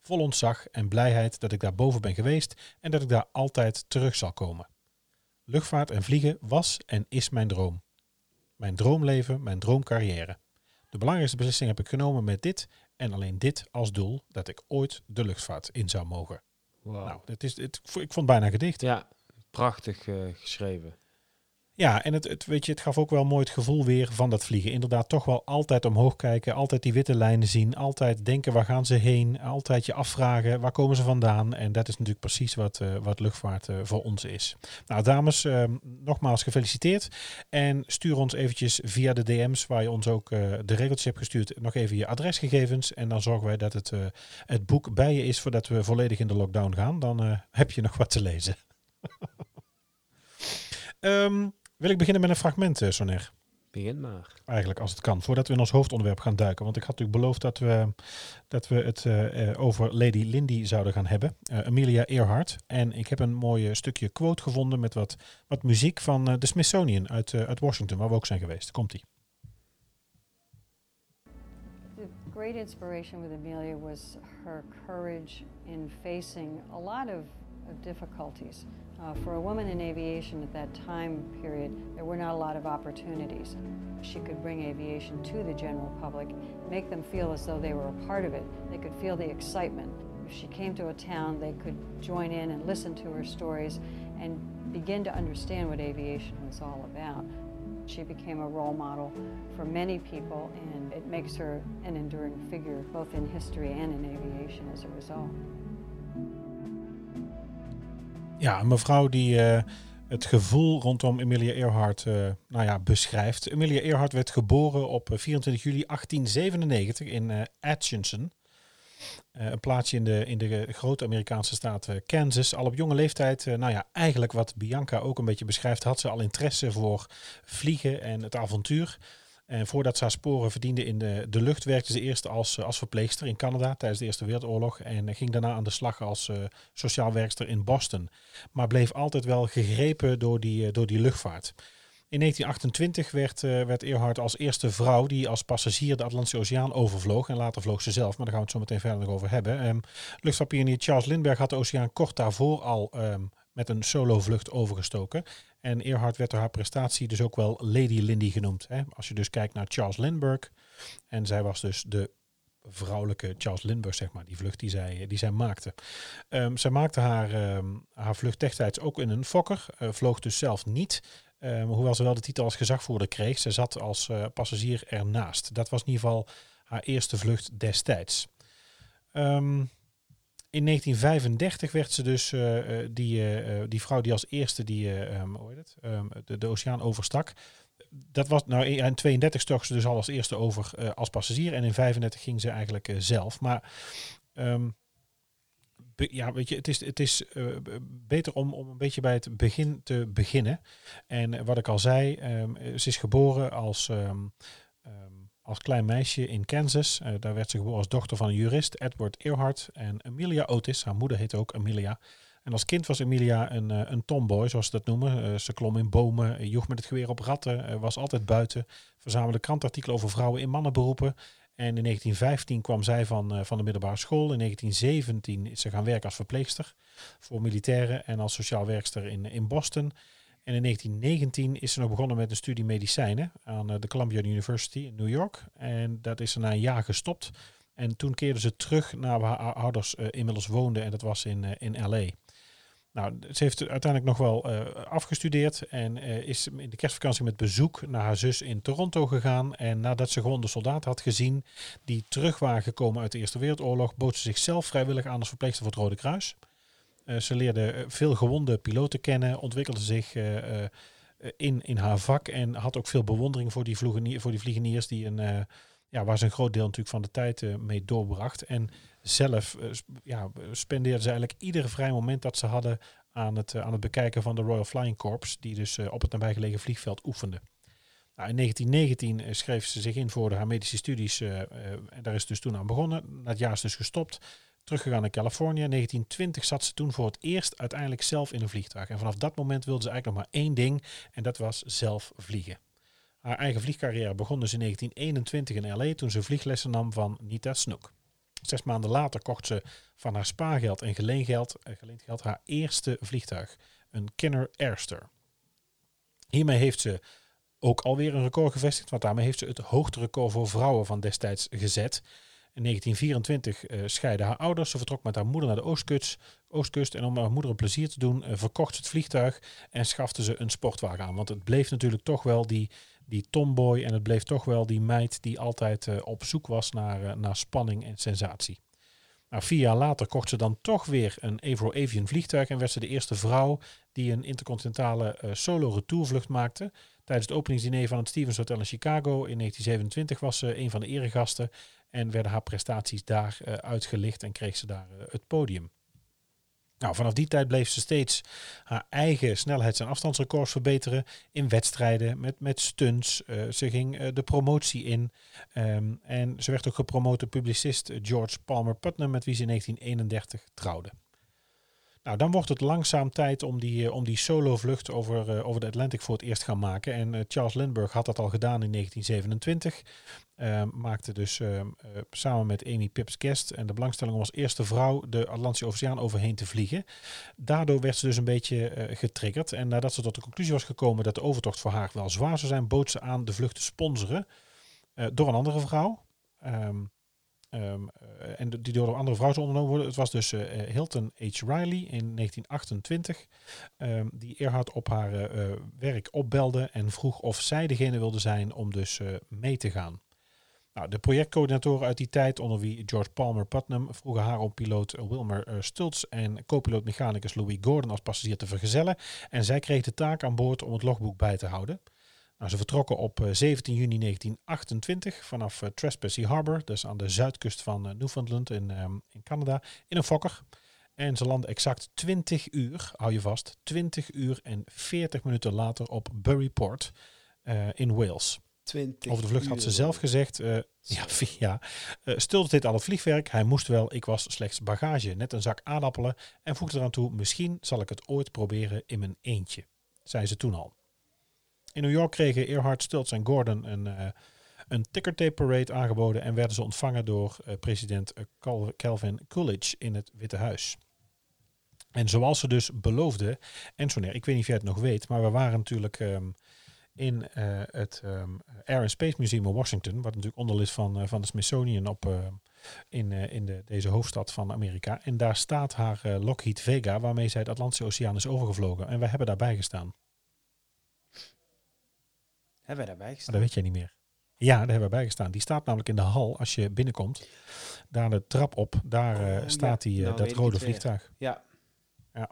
Vol ontzag en blijheid dat ik daar boven ben geweest en dat ik daar altijd terug zal komen. Luchtvaart en vliegen was en is mijn droom. Mijn droomleven, mijn droomcarrière. De belangrijkste beslissing heb ik genomen met dit en alleen dit als doel dat ik ooit de luchtvaart in zou mogen. Wow. Nou, het is, ik vond het bijna gedicht. Ja, prachtig eh, geschreven. Ja, en het, het, weet je, het gaf ook wel mooi het gevoel weer van dat vliegen. Inderdaad, toch wel altijd omhoog kijken, altijd die witte lijnen zien, altijd denken waar gaan ze heen, altijd je afvragen waar komen ze vandaan. En dat is natuurlijk precies wat, uh, wat luchtvaart uh, voor ons is. Nou, dames, nogmaals gefeliciteerd. En stuur ons eventjes via de DM's, waar je ons ook de regeltjes hebt gestuurd, nog even je adresgegevens. En dan zorgen wij dat het, het boek bij je is voordat we volledig in de lockdown gaan. Dan heb je nog wat te lezen. um, wil ik beginnen met een fragment, uh, Soner? Begin maar. Eigenlijk, als het kan. Voordat we in ons hoofdonderwerp gaan duiken. Want ik had natuurlijk beloofd dat we, dat we het uh, uh, over Lady Lindy zouden gaan hebben. Uh, Amelia Earhart. En ik heb een mooi stukje quote gevonden met wat, wat muziek van de Smithsonian uit, uit Washington, waar we ook zijn geweest. Komt-ie. The great inspiration with Amelia was her courage in facing a lot of, of difficulties. Uh, for a woman in aviation at that time period, there were not a lot of opportunities. She could bring aviation to the general public, make them feel as though they were a part of it. They could feel the excitement. If she came to a town, they could join in and listen to her stories and begin to understand what aviation was all about. She became a role model for many people, and it makes her an enduring figure both in history and in aviation as a result. Ja, een mevrouw die uh, het gevoel rondom Amelia Earhart uh, nou ja, beschrijft. Amelia Earhart werd geboren op 24 juli 1897 in uh, Atchison. een plaatsje in de, in de grote Amerikaanse staat Kansas. Al op jonge leeftijd, nou ja, eigenlijk wat Bianca ook een beetje beschrijft, had ze al interesse voor vliegen en het avontuur. En voordat ze haar sporen verdiende in de, de lucht, werkte ze eerst als, als verpleegster in Canada tijdens de Eerste Wereldoorlog. En ging daarna aan de slag als uh, sociaal werkster in Boston. Maar bleef altijd wel gegrepen door die, door die luchtvaart. In 1928 werd, werd Earhart als eerste vrouw die als passagier de Atlantische Oceaan overvloog. En later vloog ze zelf, maar daar gaan we het zo meteen verder nog over hebben. Um, luchtvaartpionier Charles Lindbergh had de oceaan kort daarvoor al um, met een solo-vlucht overgestoken. En Earhart werd door haar prestatie dus ook wel Lady Lindy genoemd. Hè? Als je dus kijkt naar Charles Lindbergh. En zij was dus de vrouwelijke Charles Lindbergh, zeg maar, die vlucht die zij, die zij maakte. Um, zij maakte haar, um, haar vlucht destijds ook in een Fokker, uh, vloog dus zelf niet. Um, hoewel ze wel de titel als gezagvoerder kreeg. Ze zat als uh, passagier ernaast. Dat was in ieder geval haar eerste vlucht destijds. In 1935 werd ze dus uh, die, uh, die vrouw die als eerste die, heet het? Um, de, oceaan overstak. Dat was, nou in 32 stok ze dus al als eerste over als passagier en in 35 ging ze eigenlijk zelf. Maar um, ja, weet je, het is, het is beter om, om een beetje bij het begin te beginnen. En wat ik al zei, ze is geboren als, als klein meisje in Kansas. Uh, daar werd ze geboren als dochter van een jurist, Edward Earhart. En Amelia Otis, haar moeder heette ook Amelia. En als kind was Emilia een, uh, een tomboy, zoals ze dat noemen. ze klom in bomen, joeg met het geweer op ratten, was altijd buiten. Verzamelde krantartikelen over vrouwen in mannenberoepen. En in 1915 kwam zij van, van de middelbare school. In 1917 is ze gaan werken als verpleegster voor militairen en als sociaal werkster in, in Boston. En in 1919 is ze nog begonnen met een studie medicijnen aan uh, de Columbia University in New York. En dat is ze na een jaar gestopt. En toen keerde ze terug naar waar haar ouders uh, inmiddels woonden en dat was in, in LA. Nou, ze heeft uiteindelijk nog wel afgestudeerd en is in de kerstvakantie met bezoek naar haar zus in Toronto gegaan. En nadat ze gewoon de soldaten had gezien die terug waren gekomen uit de Eerste Wereldoorlog, bood ze zichzelf vrijwillig aan als verpleegster voor het Rode Kruis. Uh, ze leerde veel gewonde piloten kennen, ontwikkelde zich in, in haar vak en had ook veel bewondering voor die, voor die vliegeniers die een, ja, waar ze een groot deel natuurlijk van de tijd mee doorbracht. En zelf ja, spendeerden ze eigenlijk iedere vrij moment dat ze hadden aan het, aan het bekijken van de Royal Flying Corps, die dus op het nabijgelegen vliegveld oefende. Nou, in 1919 schreef ze zich in voor haar medische studies en daar is dus toen aan begonnen. Dat jaar is dus gestopt, teruggegaan naar Californië. In 1920 zat ze toen voor het eerst uiteindelijk zelf in een vliegtuig. En vanaf dat moment wilde ze eigenlijk nog maar één ding en dat was zelf vliegen. Haar eigen vliegcarrière begon dus in 1921 in LA toen ze vlieglessen nam van Nita Snook. Zes maanden later kocht ze van haar spaargeld en eh, geleend geld haar eerste vliegtuig, een Kinner Airster. Hiermee heeft ze ook alweer een record gevestigd, want daarmee heeft ze het hoogterecord voor vrouwen van destijds gezet. In 1924 uh, scheiden haar ouders. Ze vertrok met haar moeder naar de Oostkust. Oostkust en om haar moeder een plezier te doen, uh, verkocht ze het vliegtuig en schafte ze een sportwagen aan. Want het bleef natuurlijk toch wel die die tomboy en het bleef toch wel die meid die altijd uh, op zoek was naar, naar spanning en sensatie. Nou, vier jaar later kocht ze dan toch weer een Avro Avian vliegtuig en werd ze de eerste vrouw die een intercontinentale uh, solo retourvlucht maakte. Tijdens het openingsdiner van het Stevens Hotel in Chicago in 1927 was ze een van de eregasten en werden haar prestaties daar uitgelicht en kreeg ze daar het podium. Nou, vanaf die tijd bleef ze steeds haar eigen snelheids- en afstandsrecords verbeteren in wedstrijden, met, met stunts. Uh, ze ging uh, de promotie in. Um, en ze werd ook gepromoot door publicist George Palmer Putnam, met wie ze in 1931 trouwde. Nou, dan wordt het langzaam tijd om die, uh, om die solo-vlucht over, uh, over de Atlantic voor het eerst gaan maken. En uh, Charles Lindbergh had dat al gedaan in 1927. Ehm, maakte dus ehm, samen met Amy Pips en de belangstelling om als eerste vrouw de Atlantische Oceaan overheen te vliegen. Daardoor werd ze dus een beetje getriggerd. En nadat ze tot de conclusie was gekomen dat de overtocht voor haar wel zwaar zou zijn, bood ze aan de vlucht te sponsoren door een andere vrouw. Um, Um, uh, en die door een andere vrouw zou ondernomen worden. Het was dus uh, Hilton H. Riley in 1928, um, die Earhart op haar werk opbelde en vroeg of zij degene wilde zijn om dus mee te gaan. Nou, de projectcoördinatoren uit die tijd, onder wie George Palmer Putnam, vroegen haar om piloot Wilmer Stultz en co-piloot mechanicus Louis Gordon als passagier te vergezellen. En zij kreeg de taak aan boord om het logboek bij te houden. Nou, ze vertrokken op 17 juni 1928 vanaf Trespassy Harbor, dus aan de zuidkust van Newfoundland in, ehm, in Canada, in een fokker. En ze landen exact 20 uur, hou je vast, 20 uur en 40 minuten later op Buryport uh, in Wales. 20 Over de vlucht had ze zelf gezegd, ja, ja dit al het vliegwerk, hij moest wel, ik was slechts bagage, net een zak aardappelen en voegde eraan toe, misschien zal ik het ooit proberen in mijn eentje, zei ze toen al. In New York kregen Earhart, Stultz en Gordon een, uh, een ticker tape parade aangeboden en werden ze ontvangen door president Calvin Coolidge in het Witte Huis. En zoals ze dus beloofde, en Soner, ik weet niet of jij het nog weet, maar we waren natuurlijk um, in het um, Air and Space Museum in Washington, wat natuurlijk onderdeel is van, van de Smithsonian op, in, in de, deze hoofdstad van Amerika. En daar staat haar Lockheed Vega, waarmee zij het Atlantische Oceaan is overgevlogen. En wij hebben daarbij gestaan. Hebben wij daarbij gestaan? dat weet jij niet meer. Ja, daar hebben we bij gestaan. Die staat namelijk in de hal als je binnenkomt. Daar de trap op, daar oh, staat ja. die, nou, dat rode vliegtuig. Ja, ja.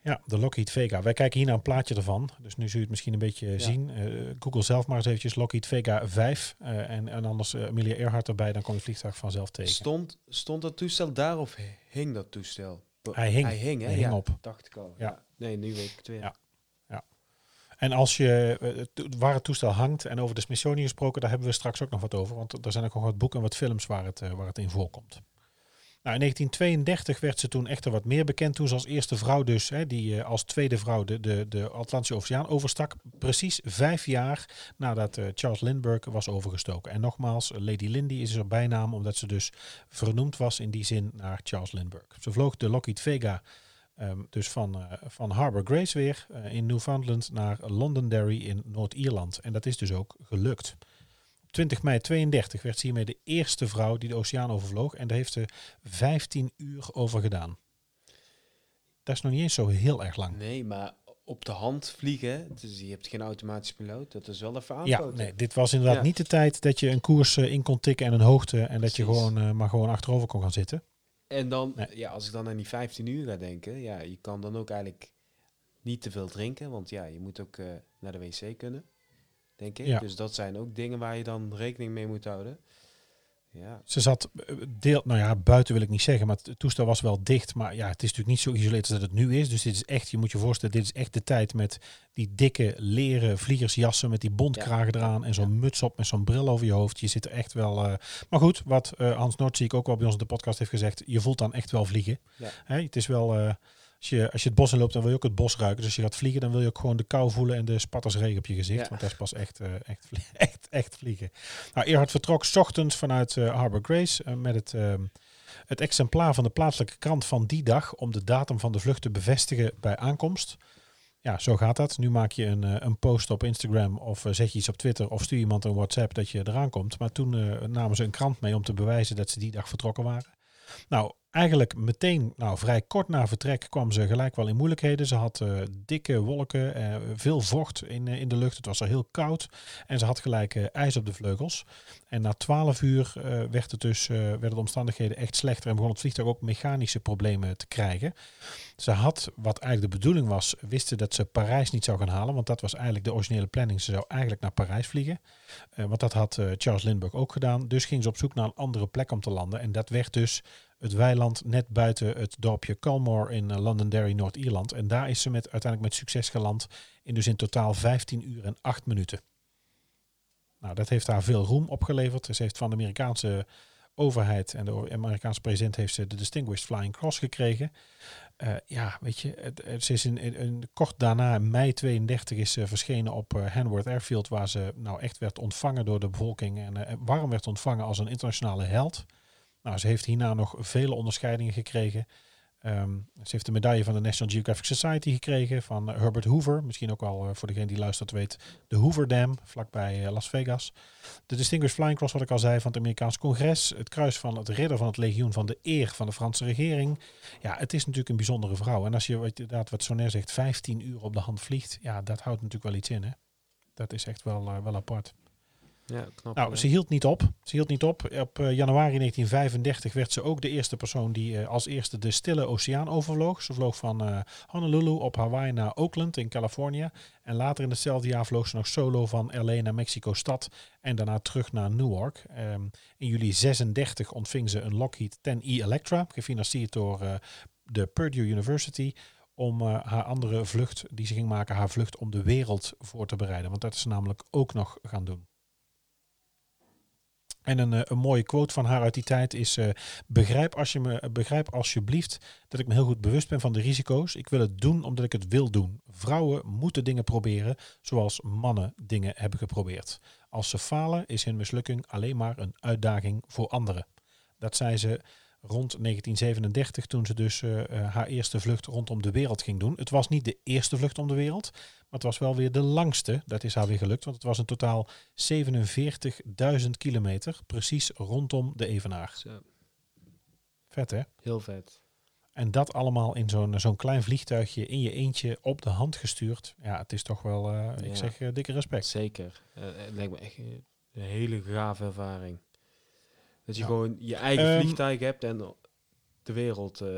Ja, de Lockheed Vega. Wij kijken hier naar een plaatje ervan. Dus nu zul je het misschien een beetje zien. Uh, Google zelf maar eens eventjes Lockheed Vega 5. Uh, en, en anders Amelia Earhart erbij. Dan kom je het vliegtuig vanzelf tegen. Stond, stond dat toestel daar of hing dat toestel? Hij hing. Hij hing, hè? Hij hing ja, op. dacht ik al. Ja. Nee, nu weet ik het weer. Ja. En als je, waar het toestel hangt en over de Smithsonian gesproken, daar hebben we straks ook nog wat over. Want er zijn ook nog wat boeken en wat films waar het, waar het in voorkomt. Nou, in 1932 werd ze toen echter wat meer bekend toen ze als eerste vrouw dus, hè, die uh, als tweede vrouw de, de, de Atlantische Oceaan overstak. Precies vijf jaar nadat Charles Lindbergh was overgestoken. En nogmaals, Lady Lindy is haar bijnaam omdat ze dus vernoemd was in die zin naar Charles Lindbergh. Ze vloog de Lockheed Vega um, dus van, uh, van Harbour Grace weer in Newfoundland naar Londonderry in Noord-Ierland. En dat is dus ook gelukt. 20 mei 32 werd ze hiermee de eerste vrouw die de oceaan overvloog. En daar heeft ze 15 uur over gedaan. Dat is nog niet eens zo heel erg lang. Nee, maar op de hand vliegen, dus je hebt geen automatisch piloot, dat is wel even aanpoten. Ja, nee, dit was inderdaad ja. niet de tijd dat je een koers uh, in kon tikken en een hoogte en dat je gewoon maar gewoon achterover kon gaan zitten. En dan, nee. ja, als ik dan aan die 15 uur ga denken, ja, je kan dan ook eigenlijk niet te veel drinken, want ja, je moet ook uh, naar de wc kunnen denk ik. Ja. Dus dat zijn ook dingen waar je dan rekening mee moet houden. Ja. Ze zat deel, nou ja, buiten wil ik niet zeggen, maar het toestel was wel dicht. Maar ja, het is natuurlijk niet zo geïsoleerd als dat het nu is. Dus dit is echt, je moet je voorstellen, dit is echt de tijd met die dikke leren vliegersjassen met die bondkragen ja. eraan en zo'n ja. muts op met zo'n bril over je hoofd. Je zit er echt wel. Uh, maar goed, wat uh, Hans Noordziek ook wel bij ons in de podcast heeft gezegd, je voelt dan echt wel vliegen. Hè, het is wel. Uh, als je, als je het bos in loopt, dan wil je ook het bos ruiken. Dus als je gaat vliegen, dan wil je ook gewoon de kou voelen en de spatters regen op je gezicht. Ja. Want dat is pas echt, uh, echt, vliegen, echt, echt vliegen. Nou, Erhard vertrok s ochtends vanuit uh, Harbor Grace uh, met het, uh, het exemplaar van de plaatselijke krant van die dag om de datum van de vlucht te bevestigen bij aankomst. Ja, zo gaat dat. Nu maak je een, een post op Instagram of zet je iets op Twitter of stuur iemand een WhatsApp dat je eraan komt. Maar toen namen ze een krant mee om te bewijzen dat ze die dag vertrokken waren. Nou, eigenlijk meteen, nou vrij kort na vertrek, kwam ze gelijk wel in moeilijkheden. Ze had uh, dikke wolken, uh, veel vocht in, uh, in de lucht. Het was er heel koud en ze had gelijk ijs op de vleugels. En na twaalf uur werd het dus, werden de omstandigheden echt slechter en begon het vliegtuig ook mechanische problemen te krijgen. Ze had, wat eigenlijk de bedoeling was, wisten dat ze Parijs niet zou gaan halen, want dat was eigenlijk de originele planning. Ze zou eigenlijk naar Parijs vliegen, want dat had Charles Lindbergh ook gedaan. Dus ging ze op zoek naar een andere plek om te landen en dat werd dus het weiland net buiten het dorpje Culmore in uh, Londonderry, Noord-Ierland. En daar is ze met, uiteindelijk met succes geland in dus in totaal 15 uur en 8 minuten. Nou, dat heeft haar veel roem opgeleverd. Ze heeft van de Amerikaanse overheid en de Amerikaanse president heeft ze de Distinguished Flying Cross gekregen. Uh, ja, weet je, het, het, is in, kort daarna, in mei 32, is ze verschenen op uh, Hanworth Airfield, waar ze nou echt werd ontvangen door de bevolking en uh, warm werd ontvangen als een internationale held. Nou, ze heeft hierna nog vele onderscheidingen gekregen. Um, ze heeft de medaille van de National Geographic Society gekregen van Herbert Hoover. Misschien ook wel uh, voor degene die luistert weet, de Hoover Dam, vlakbij uh, Las Vegas. De Distinguished Flying Cross, wat ik al zei, van het Amerikaans Congres. Het kruis van het ridder van het legioen van de eer van de Franse regering. Ja, het is natuurlijk een bijzondere vrouw. En als je inderdaad, wat Soner zegt, 15 uur op de hand vliegt, ja, dat houdt natuurlijk wel iets in. Hè? Dat is echt wel, wel apart. Ja, knap. Nou, ze hield niet op. Ze hield niet op. Op eh, januari 1935 werd ze ook de eerste persoon die eh, als eerste de Stille Oceaan overvloog. Ze vloog van eh, Honolulu op Hawaii naar Oakland in Californië. En later in hetzelfde jaar vloog ze nog solo van LA naar Mexico-stad en daarna terug naar Newark. Ehm, in juli 36 ontving ze een Lockheed 10E Electra, gefinancierd door de Purdue University, om haar andere vlucht die ze ging maken, haar vlucht om de wereld voor te bereiden. Want dat is ze namelijk ook nog gaan doen. En een, eh, een mooie quote van haar uit die tijd is: eh, begrijp, als je me, begrijp alsjeblieft dat ik me heel goed bewust ben van de risico's. Ik wil het doen omdat ik het wil doen. Vrouwen moeten dingen proberen zoals mannen dingen hebben geprobeerd. Als ze falen, is hun mislukking alleen maar een uitdaging voor anderen. Dat zei ze rond 1937, toen ze dus eh, eh, haar eerste vlucht rondom de wereld ging doen. Het was niet de eerste vlucht om de wereld, maar het was wel weer de langste. Dat is haar weer gelukt, want het was in totaal 47.000 kilometer, precies rondom de Evenaar. Zo, Vet hè? heel vet. En dat allemaal in zo'n zo'n klein vliegtuigje in je eentje op de hand gestuurd. Ja, het is toch wel, eh, ik Ja. zeg, dikke respect. Zeker. Het lijkt me echt een een hele gave ervaring. Dat je Ja. gewoon je eigen Ehm, vliegtuig hebt en de wereld. eh,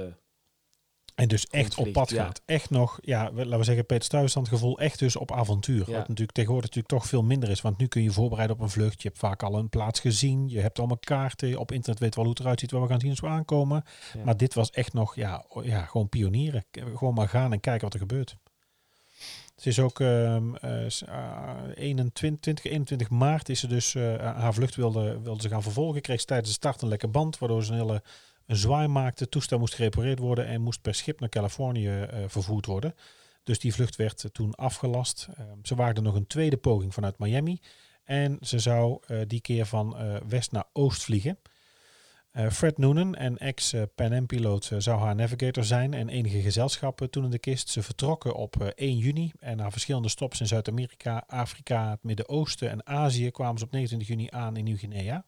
En dus echt op pad ja. gaat. Echt nog, ja, laten we zeggen, Peter Stuyvesant gevoel echt dus op avontuur. Ja. Wat natuurlijk tegenwoordig natuurlijk toch veel minder is. Want nu kun je voorbereiden op een vlucht. Je hebt vaak al een plaats gezien. Je hebt allemaal kaarten. Op internet weet wel hoe het eruit ziet. Waar we gaan zien als we aankomen. Maar dit was echt nog, ja, ja, gewoon pionieren. Gewoon maar gaan en kijken wat er gebeurt. Het is ook ehm, eh, s- ah, 21, 20, 21 maart is ze dus eh, haar vlucht wilde, wilde ze gaan vervolgen. Kreeg ze tijdens de start een lekke band, waardoor ze een hele een zwaai maakte. Toestel moest gerepareerd worden en moest per schip naar Californië eh, vervoerd worden. Dus die vlucht werd eh, toen afgelast. Ehm, ze waagde nog een tweede poging vanuit Miami. En ze zou eh, die keer van eh, west naar oost vliegen. Eh, Fred Noonan, een ex-Pan Am-piloot, eh, zou haar navigator zijn en enige gezelschappen toen in de kist. Ze vertrokken op eh, 1 juni en na verschillende stops in Zuid-Amerika, Afrika, het Midden-Oosten en Azië kwamen ze op 29 juni aan in Nieuw-Guinea.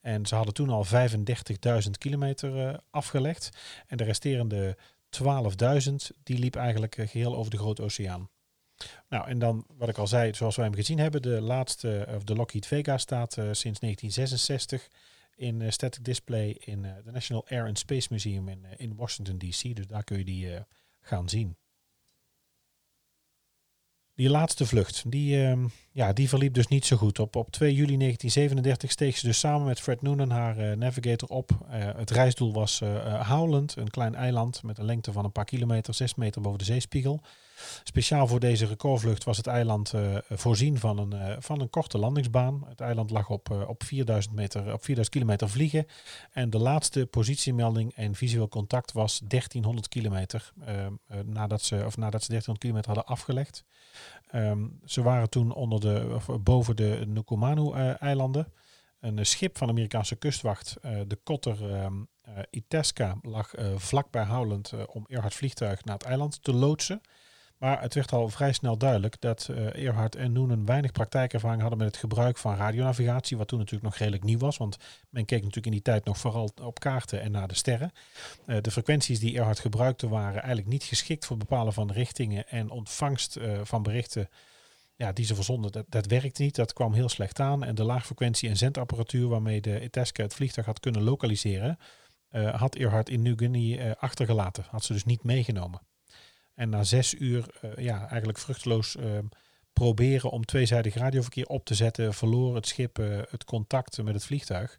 En ze hadden toen al 35.000 kilometer eh, afgelegd. En de resterende 12.000, die liep eigenlijk eh, geheel over de Grote Oceaan. Nou, en dan wat ik al zei, zoals wij hem gezien hebben, de laatste, of de Lockheed Vega staat eh, sinds 1966 in eh, static display in het National Air and Space Museum in, eh, in Washington DC. Dus daar kun je die eh, gaan zien. Die laatste vlucht, die, ehm, ja, die verliep dus niet zo goed. Op, op 2 juli 1937 steeg ze dus samen met Fred Noonan haar eh, navigator op. Eh, het reisdoel was eh eh, Howland, een klein eiland met een lengte van een paar kilometer, 6 meter boven de zeespiegel. Speciaal voor deze recordvlucht was het eiland eh, voorzien van een, eh, van een korte landingsbaan. Het eiland lag op, eh, op, 4000 meter, op 4000 kilometer vliegen. En de laatste positiemelding en visueel contact was 1300 kilometer eh, eh, nadat, ze, of nadat ze 1300 kilometer hadden afgelegd. Ehm, ze waren toen onder de, of boven de Nukumanu-eilanden. een schip van de Amerikaanse kustwacht, de kotter ehm, eh, Itasca, lag vlak bij Howland eh, om Earhart vliegtuig naar het eiland te loodsen. Maar het werd al vrij snel duidelijk dat eh Earhart en Noonan weinig praktijkervaring hadden met het gebruik van radionavigatie, wat toen natuurlijk nog redelijk nieuw was, want men keek natuurlijk in die tijd nog vooral op kaarten en naar de sterren. Eh, de frequenties die Earhart gebruikte waren eigenlijk niet geschikt voor bepalen van richtingen en ontvangst eh, van berichten ja, die ze verzonden. Dat, dat werkte niet, dat kwam heel slecht aan. En de laagfrequentie- en zendapparatuur waarmee de Itasca het vliegtuig had kunnen lokaliseren, had Earhart in New Guinea achtergelaten. Had ze dus niet meegenomen. En na zes uur, eh, ja, eigenlijk vruchteloos eh, proberen om tweezijdig radioverkeer op te zetten, verloor het schip eh, het contact met het vliegtuig.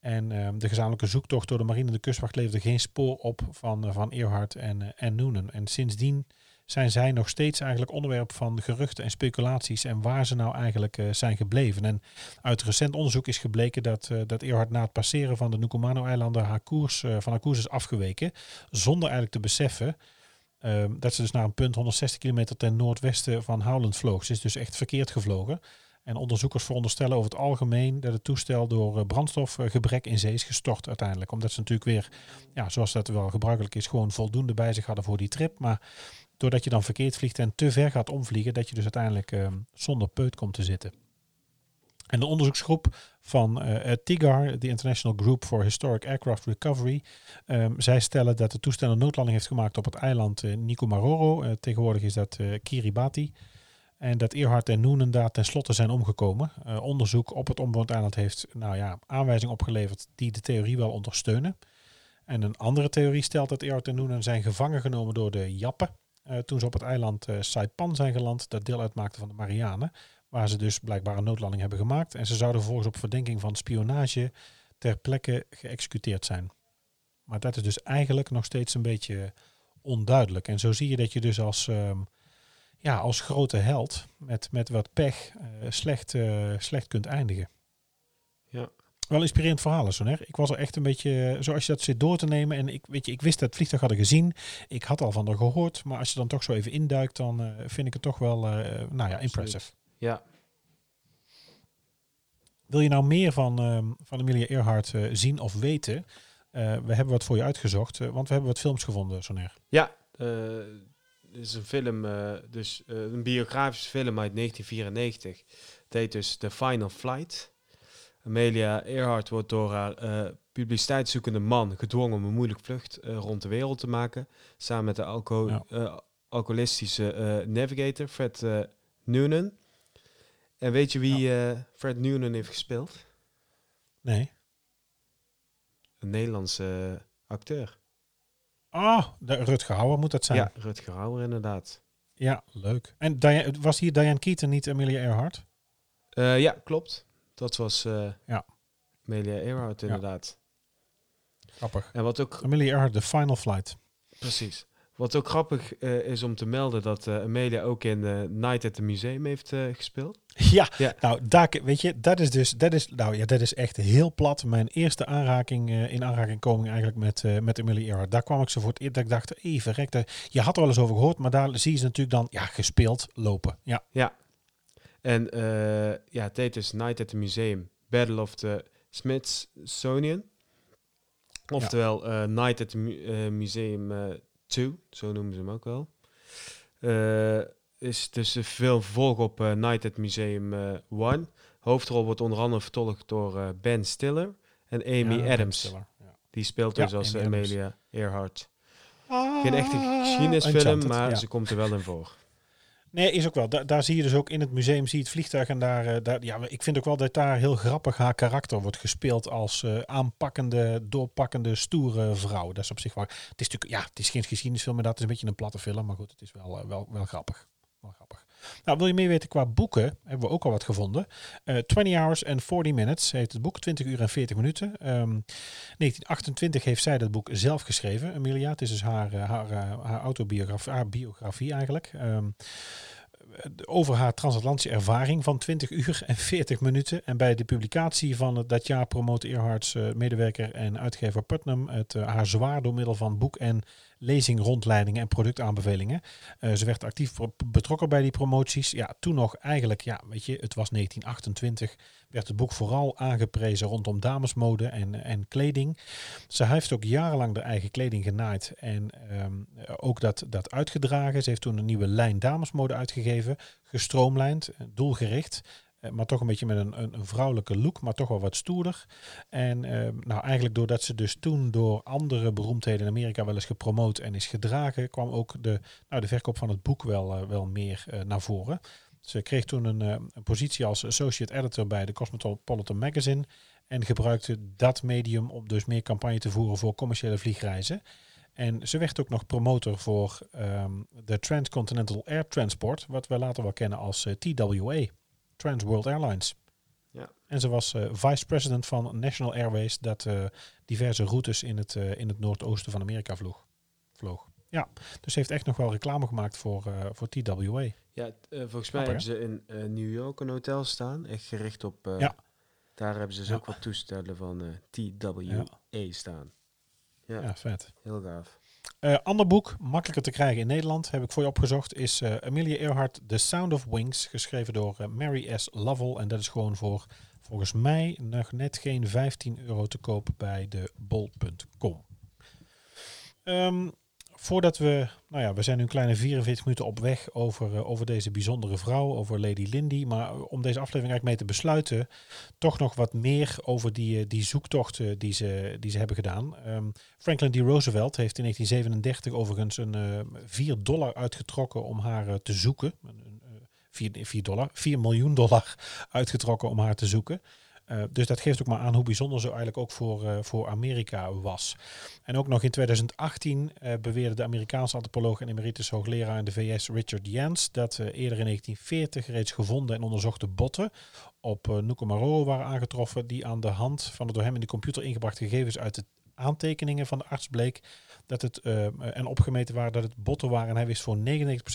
En de gezamenlijke zoektocht door de marine en de kustwacht leverde geen spoor op van, eh, van Earhart en, eh, en Noonan. En sindsdien zijn zij nog steeds eigenlijk onderwerp van geruchten en speculaties en waar ze nou eigenlijk zijn gebleven. En uit recent onderzoek is gebleken dat, dat Earhart na het passeren van de Nukumano-eilanden haar koers, van haar koers is afgeweken, zonder eigenlijk te beseffen Ehm, dat ze dus naar een punt 160 kilometer ten noordwesten van Howland vloog. Ze is dus echt verkeerd gevlogen. En onderzoekers veronderstellen over het algemeen dat het toestel door eh, brandstofgebrek in zee is gestort uiteindelijk. Omdat ze natuurlijk weer, ja, zoals dat wel gebruikelijk is, gewoon voldoende bij zich hadden voor die trip. Maar doordat je dan verkeerd vliegt en te ver gaat omvliegen, dat je dus uiteindelijk ehm, zonder peut komt te zitten. En de onderzoeksgroep van eh, TIGAR, de International Group for Historic Aircraft Recovery, ehm, zij stellen dat het toestel een noodlanding heeft gemaakt op het eiland uh, Nikomaroro. Uh, tegenwoordig is dat Kiribati. En dat Earhart en Noonan daar tenslotte zijn omgekomen. Onderzoek op het onbewoond eiland heeft nou ja, aanwijzingen opgeleverd die de theorie wel ondersteunen. En een andere theorie stelt dat Earhart en Noonan zijn gevangen genomen door de Jappen. Toen ze op het eiland Saipan zijn geland, dat deel uitmaakte van de Marianen. Waar ze dus blijkbaar een noodlanding hebben gemaakt. En ze zouden vervolgens op verdenking van spionage ter plekke geëxecuteerd zijn. Maar dat is dus eigenlijk nog steeds een beetje onduidelijk. En zo zie je dat je dus als, uh, ja, als grote held met, met wat pech uh, slecht, uh, slecht kunt eindigen. Ja. Wel inspirerend verhaal, Soner. Ik was er echt een beetje, zoals je dat zit door te nemen. En ik, weet je, ik wist dat het vliegtuig hadden gezien. Ik had al van er gehoord. Maar als je dan toch zo even induikt, dan uh, vind ik het toch wel, nou ja, impressive. Ja. Wil je nou meer van, uh, van Emilia Earhart uh, zien of weten? Uh, we hebben wat voor je uitgezocht, want we hebben wat films gevonden, Soner. Ja, het is een film, dus een biografische film uit 1994. Het heet dus The Final Flight. Amelia Earhart wordt door haar publiciteitszoekende man gedwongen om een moeilijke vlucht rond de wereld te maken. Samen met de ja. alcoholistische navigator Fred Noonan. En weet je wie ja. uh, Fred Noonan heeft gespeeld? Nee. Een Nederlandse uh, acteur. Ah, de Rutger Hauer moet dat zijn. Ja, Rutger Hauer inderdaad. Ja, leuk. En Diane, was hier Diane Keaton niet Amelia Earhart? Uh, ja, klopt. Dat was ja. Amelia Earhart inderdaad. Ja. Grappig. En wat ook... Amelia Earhart, The Final Flight. Precies. Wat ook grappig uh, is om te melden dat uh, Amelia ook in uh, Night at the Museum heeft gespeeld. Ja, ja, nou, daar, weet je, dat is dus, dat is, nou ja, dat is echt heel plat. Mijn eerste aanraking, in aanraking koming eigenlijk met, met Amelia Earhart. Daar kwam ik zo voor het eerst dat ik dacht, even rekte. Je had er wel eens over gehoord, maar daar zie je ze natuurlijk dan, ja, gespeeld lopen. Ja. Ja. En ja, het heet dus Night at the Museum, Battle of the Smithsonian. Oftewel, ja. Night at the mu Museum 2, zo noemen ze hem ook wel. Uh, is dus de film vervolg op uh, Night at Museum 1. Uh, Hoofdrol wordt onder andere vertolkt door Ben Stiller en Amy ja, Adams. Ja. Die speelt dus ja, als Amy Amelia Adams. Earhart. Geen echte geschiedenisfilm, maar ze komt er wel in voor. Nee, is ook wel. Da daar zie je dus ook in het museum zie je het vliegtuig en daar, uh, daar, ja, ik vind ook wel dat daar heel grappig haar karakter wordt gespeeld als uh, aanpakkende, doorpakkende, stoere vrouw. Dat is op zich wel. Het is natuurlijk, ja, het is geen geschiedenisfilm, maar dat is een beetje een platte film, maar goed, het is wel, uh, wel, wel grappig. Wel grappig. Nou, wil je meer weten qua boeken? Hebben we ook al wat gevonden. Uh, 20 Hours and 40 Minutes heet het boek. 20 uur en 40 minuten. Um, 1928 heeft zij dat boek zelf geschreven. Emilia, het is dus haar, uh, haar, uh, haar autobiografie, haar biografie eigenlijk. Um, over haar transatlantische ervaring van 20 uur en 40 minuten. En bij de publicatie van het, dat jaar promoot Earharts medewerker en uitgever Putnam het, haar zwaar door middel van boek en lezing, rondleidingen en productaanbevelingen. Uh, ze werd actief betrokken bij die promoties. Ja, toen nog eigenlijk, ja, weet je, het was 1928, werd het boek vooral aangeprezen rondom damesmode en, en kleding. Ze heeft ook jarenlang de eigen kleding genaaid en um, ook dat, dat uitgedragen. Ze heeft toen een nieuwe lijn damesmode uitgegeven, gestroomlijnd, doelgericht. Maar toch een beetje met een, een, vrouwelijke look, maar toch wel wat stoerder. En uh, nou, eigenlijk doordat ze dus toen door andere beroemdheden in Amerika wel eens gepromoot en is gedragen, kwam ook de, nou, de verkoop van het boek wel, uh, wel meer naar voren. Ze kreeg toen een, positie als associate editor bij de Cosmopolitan Magazine en gebruikte dat medium om dus meer campagne te voeren voor commerciële vliegreizen. En ze werd ook nog promotor voor um, de Transcontinental Air Transport, wat we later wel kennen als TWA. Trans World Airlines. Ja. En ze was uh, vice-president van National Airways, dat uh, diverse routes in het, uh, in het noordoosten van Amerika vloog. vloog. Ja, dus ze heeft echt nog wel reclame gemaakt voor, voor TWA. Ja, volgens mij hebben ze in New York een hotel staan, echt gericht op... ja. Daar hebben ze dus ja. ook wat toestellen van TWA ja. staan. Ja. ja, vet. Heel gaaf. Uh, ander boek, makkelijker te krijgen in Nederland, heb ik voor je opgezocht, is uh, Amelia Earhart, The Sound of Wings, geschreven door uh, Mary S. Lovell. En dat is gewoon voor, volgens mij, nog net geen 15 euro te koop bij de bol.com. voordat we, nou ja, we zijn nu een kleine 44 minuten op weg over, uh, over deze bijzondere vrouw, over Lady Lindy. Maar om deze aflevering eigenlijk mee te besluiten, toch nog wat meer over die, die zoektocht uh, die, ze, die ze hebben gedaan. Um, Franklin D. Roosevelt heeft in 1937 overigens een uh, 4 dollar uitgetrokken om haar te zoeken. Een, 4, 4, dollar, 4 miljoen dollar uitgetrokken om haar te zoeken. Uh, dus dat geeft ook maar aan hoe bijzonder ze eigenlijk ook voor, uh, voor Amerika was. En ook nog in 2018 uh, beweerde de Amerikaanse antropoloog en emeritus hoogleraar in de VS Richard Jans dat eerder in 1940 reeds gevonden en onderzochte botten op uh, Nukumaroro waren aangetroffen die aan de hand van de door hem in de computer ingebrachte gegevens uit de aantekeningen van de arts bleek dat het en opgemeten waren dat het botten waren. En hij wist voor 99%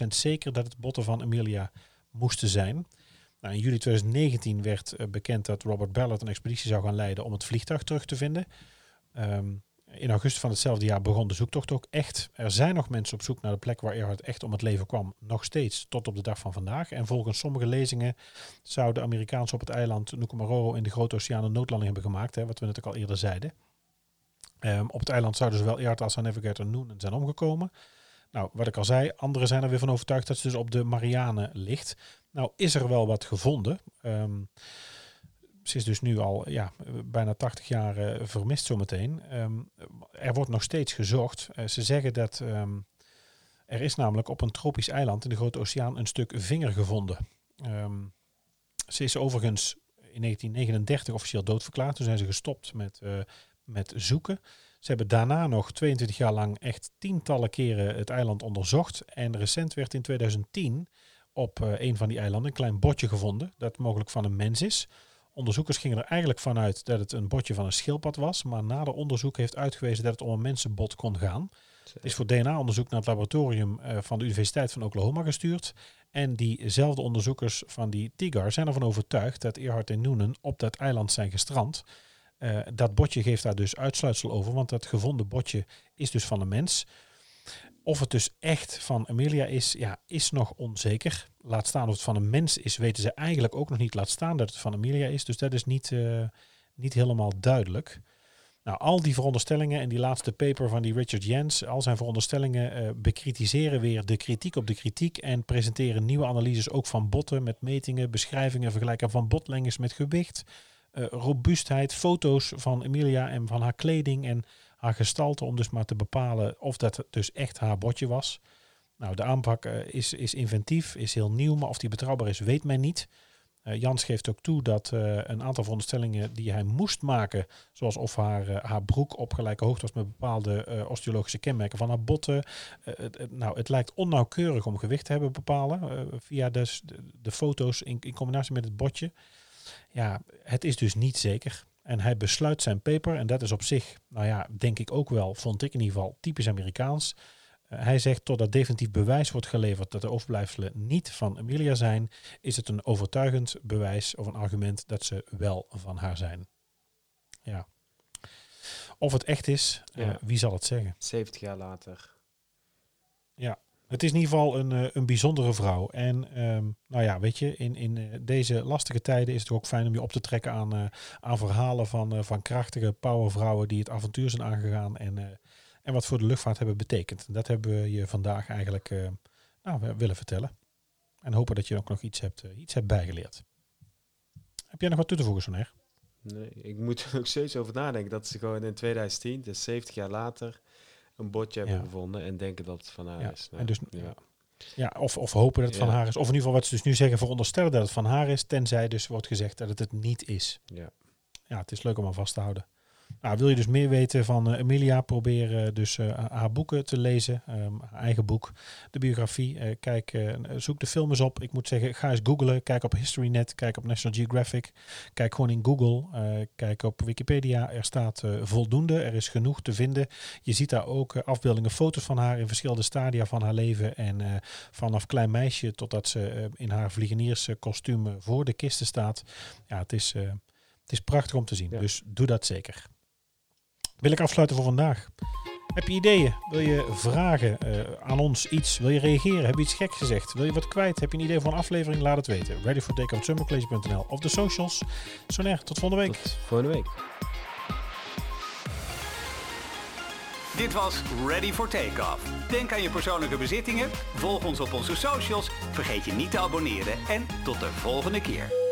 zeker dat het botten van Emilia moesten zijn. Nou, in juli 2019 werd uh, bekend dat Robert Ballard een expeditie zou gaan leiden om het vliegtuig terug te vinden. Um, in augustus van hetzelfde jaar begon de zoektocht ook echt. Er zijn nog mensen op zoek naar de plek waar Earhart echt om het leven kwam. Nog steeds, tot op de dag van vandaag. En volgens sommige lezingen zou de Amerikaanse op het eiland Nukumaroro in de Grote Oceaan een noodlanding hebben gemaakt. Hè, wat we net ook al eerder zeiden. Um, op het eiland zouden zowel Earhart als haar navigator Noonan zijn omgekomen. Nou, wat ik al zei, anderen zijn er weer van overtuigd dat ze dus op de Marianne ligt. Nou, is er wel wat gevonden. Um, ze is dus nu al ja, bijna 80 jaar uh, vermist zometeen. Um, er wordt nog steeds gezocht. Uh, ze zeggen dat um, er is namelijk op een tropisch eiland in de Grote Oceaan een stuk vinger gevonden. ze is overigens in 1939 officieel doodverklaard. Toen zijn ze gestopt met, uh, met zoeken. Ze hebben daarna nog 22 jaar lang echt tientallen keren het eiland onderzocht. En recent werd in 2010 op uh, een van die eilanden een klein botje gevonden dat mogelijk van een mens is. Onderzoekers gingen er eigenlijk vanuit dat het een botje van een schildpad was, maar nader onderzoek heeft uitgewezen dat het om een mensenbot kon gaan. Het is voor DNA-onderzoek naar het laboratorium uh, van de Universiteit van Oklahoma gestuurd. En diezelfde onderzoekers van die TIGAR zijn ervan overtuigd dat Earhart en Noonan op dat eiland zijn gestrand. Uh, dat botje geeft daar dus uitsluitsel over, want dat gevonden botje is dus van een mens. Of het dus echt van Amelia is, ja, is nog onzeker. Laat staan of het van een mens is, weten ze eigenlijk ook nog niet. Laat staan dat het van Amelia is. Dus dat is niet, uh, niet helemaal duidelijk. Nou, al die veronderstellingen en die laatste paper van die Richard Jens, al zijn veronderstellingen uh, bekritiseren weer de kritiek op de kritiek en presenteren nieuwe analyses ook van botten met metingen, beschrijvingen, vergelijken van botlengtes met gewicht, uh, robuustheid, foto's van Emilia en van haar kleding en haar gestalte om dus maar te bepalen of dat dus echt haar botje was. Nou, de aanpak uh, is, is inventief, is heel nieuw, maar of die betrouwbaar is, weet men niet. Uh, Jans geeft ook toe dat uh, een aantal veronderstellingen die hij moest maken, zoals of haar, haar broek op gelijke hoogte was met bepaalde osteologische kenmerken van haar botten. Nou, het lijkt onnauwkeurig om gewicht te hebben bepalen via dus de, de foto's in, in combinatie met het botje. Ja, het is dus niet zeker. En hij besluit zijn paper, en dat is op zich, nou ja, denk ik ook wel, vond ik in ieder geval typisch Amerikaans. Uh, hij zegt, totdat definitief bewijs wordt geleverd dat de overblijfselen niet van Emilia zijn, is het een overtuigend bewijs of een argument dat ze wel van haar zijn. Ja. Of het echt is, ja. uh, wie zal het zeggen? 70 jaar later. Ja, het is in ieder geval een, uh, een bijzondere vrouw. En um, nou ja, weet je, in, in uh, deze lastige tijden is het ook fijn om je op te trekken aan, uh, aan verhalen van, van krachtige powervrouwen die het avontuur zijn aangegaan en, en wat voor de luchtvaart hebben betekend. Dat hebben we je vandaag eigenlijk nou, willen vertellen. En hopen dat je ook nog iets hebt, iets hebt bijgeleerd. Heb jij nog wat toe te voegen, Soner? Nee, ik moet er nog steeds over nadenken dat ze gewoon in 2010, dus 70 jaar later, een botje hebben gevonden en denken dat het van haar is. Nou, en dus, ja. ja. of, of hopen dat het van haar is. Of in ieder geval wat ze dus nu zeggen, veronderstellen dat het van haar is, tenzij dus wordt gezegd dat het het niet is. Ja, ja het is leuk om aan vast te houden. Nou, wil je dus meer weten van uh, Emilia, probeer uh, dus uh, haar boeken te lezen. Um, haar eigen boek, de biografie. kijk, zoek de film eens op. Ik moet zeggen, ga eens googlen. Kijk op HistoryNet, kijk op National Geographic. Kijk gewoon in Google. kijk op Wikipedia. Er staat voldoende. Er is genoeg te vinden. Je ziet daar ook afbeeldingen, foto's van haar in verschillende stadia van haar leven. En vanaf klein meisje totdat ze in haar vliegenierskostuum voor de kisten staat. Ja, het is, het is prachtig om te zien. Ja. Dus doe dat zeker wil ik afsluiten voor vandaag. Heb je ideeën? Wil je vragen uh, aan ons iets? Wil je reageren? Heb je iets gek gezegd? Wil je wat kwijt? Heb je een idee voor een aflevering? Laat het weten. Ready for takeoff of de socials. Soner, tot volgende week. Tot volgende week. Dit was Ready for Takeoff. Denk aan je persoonlijke bezittingen, volg ons op onze socials, vergeet je niet te abonneren en tot de volgende keer.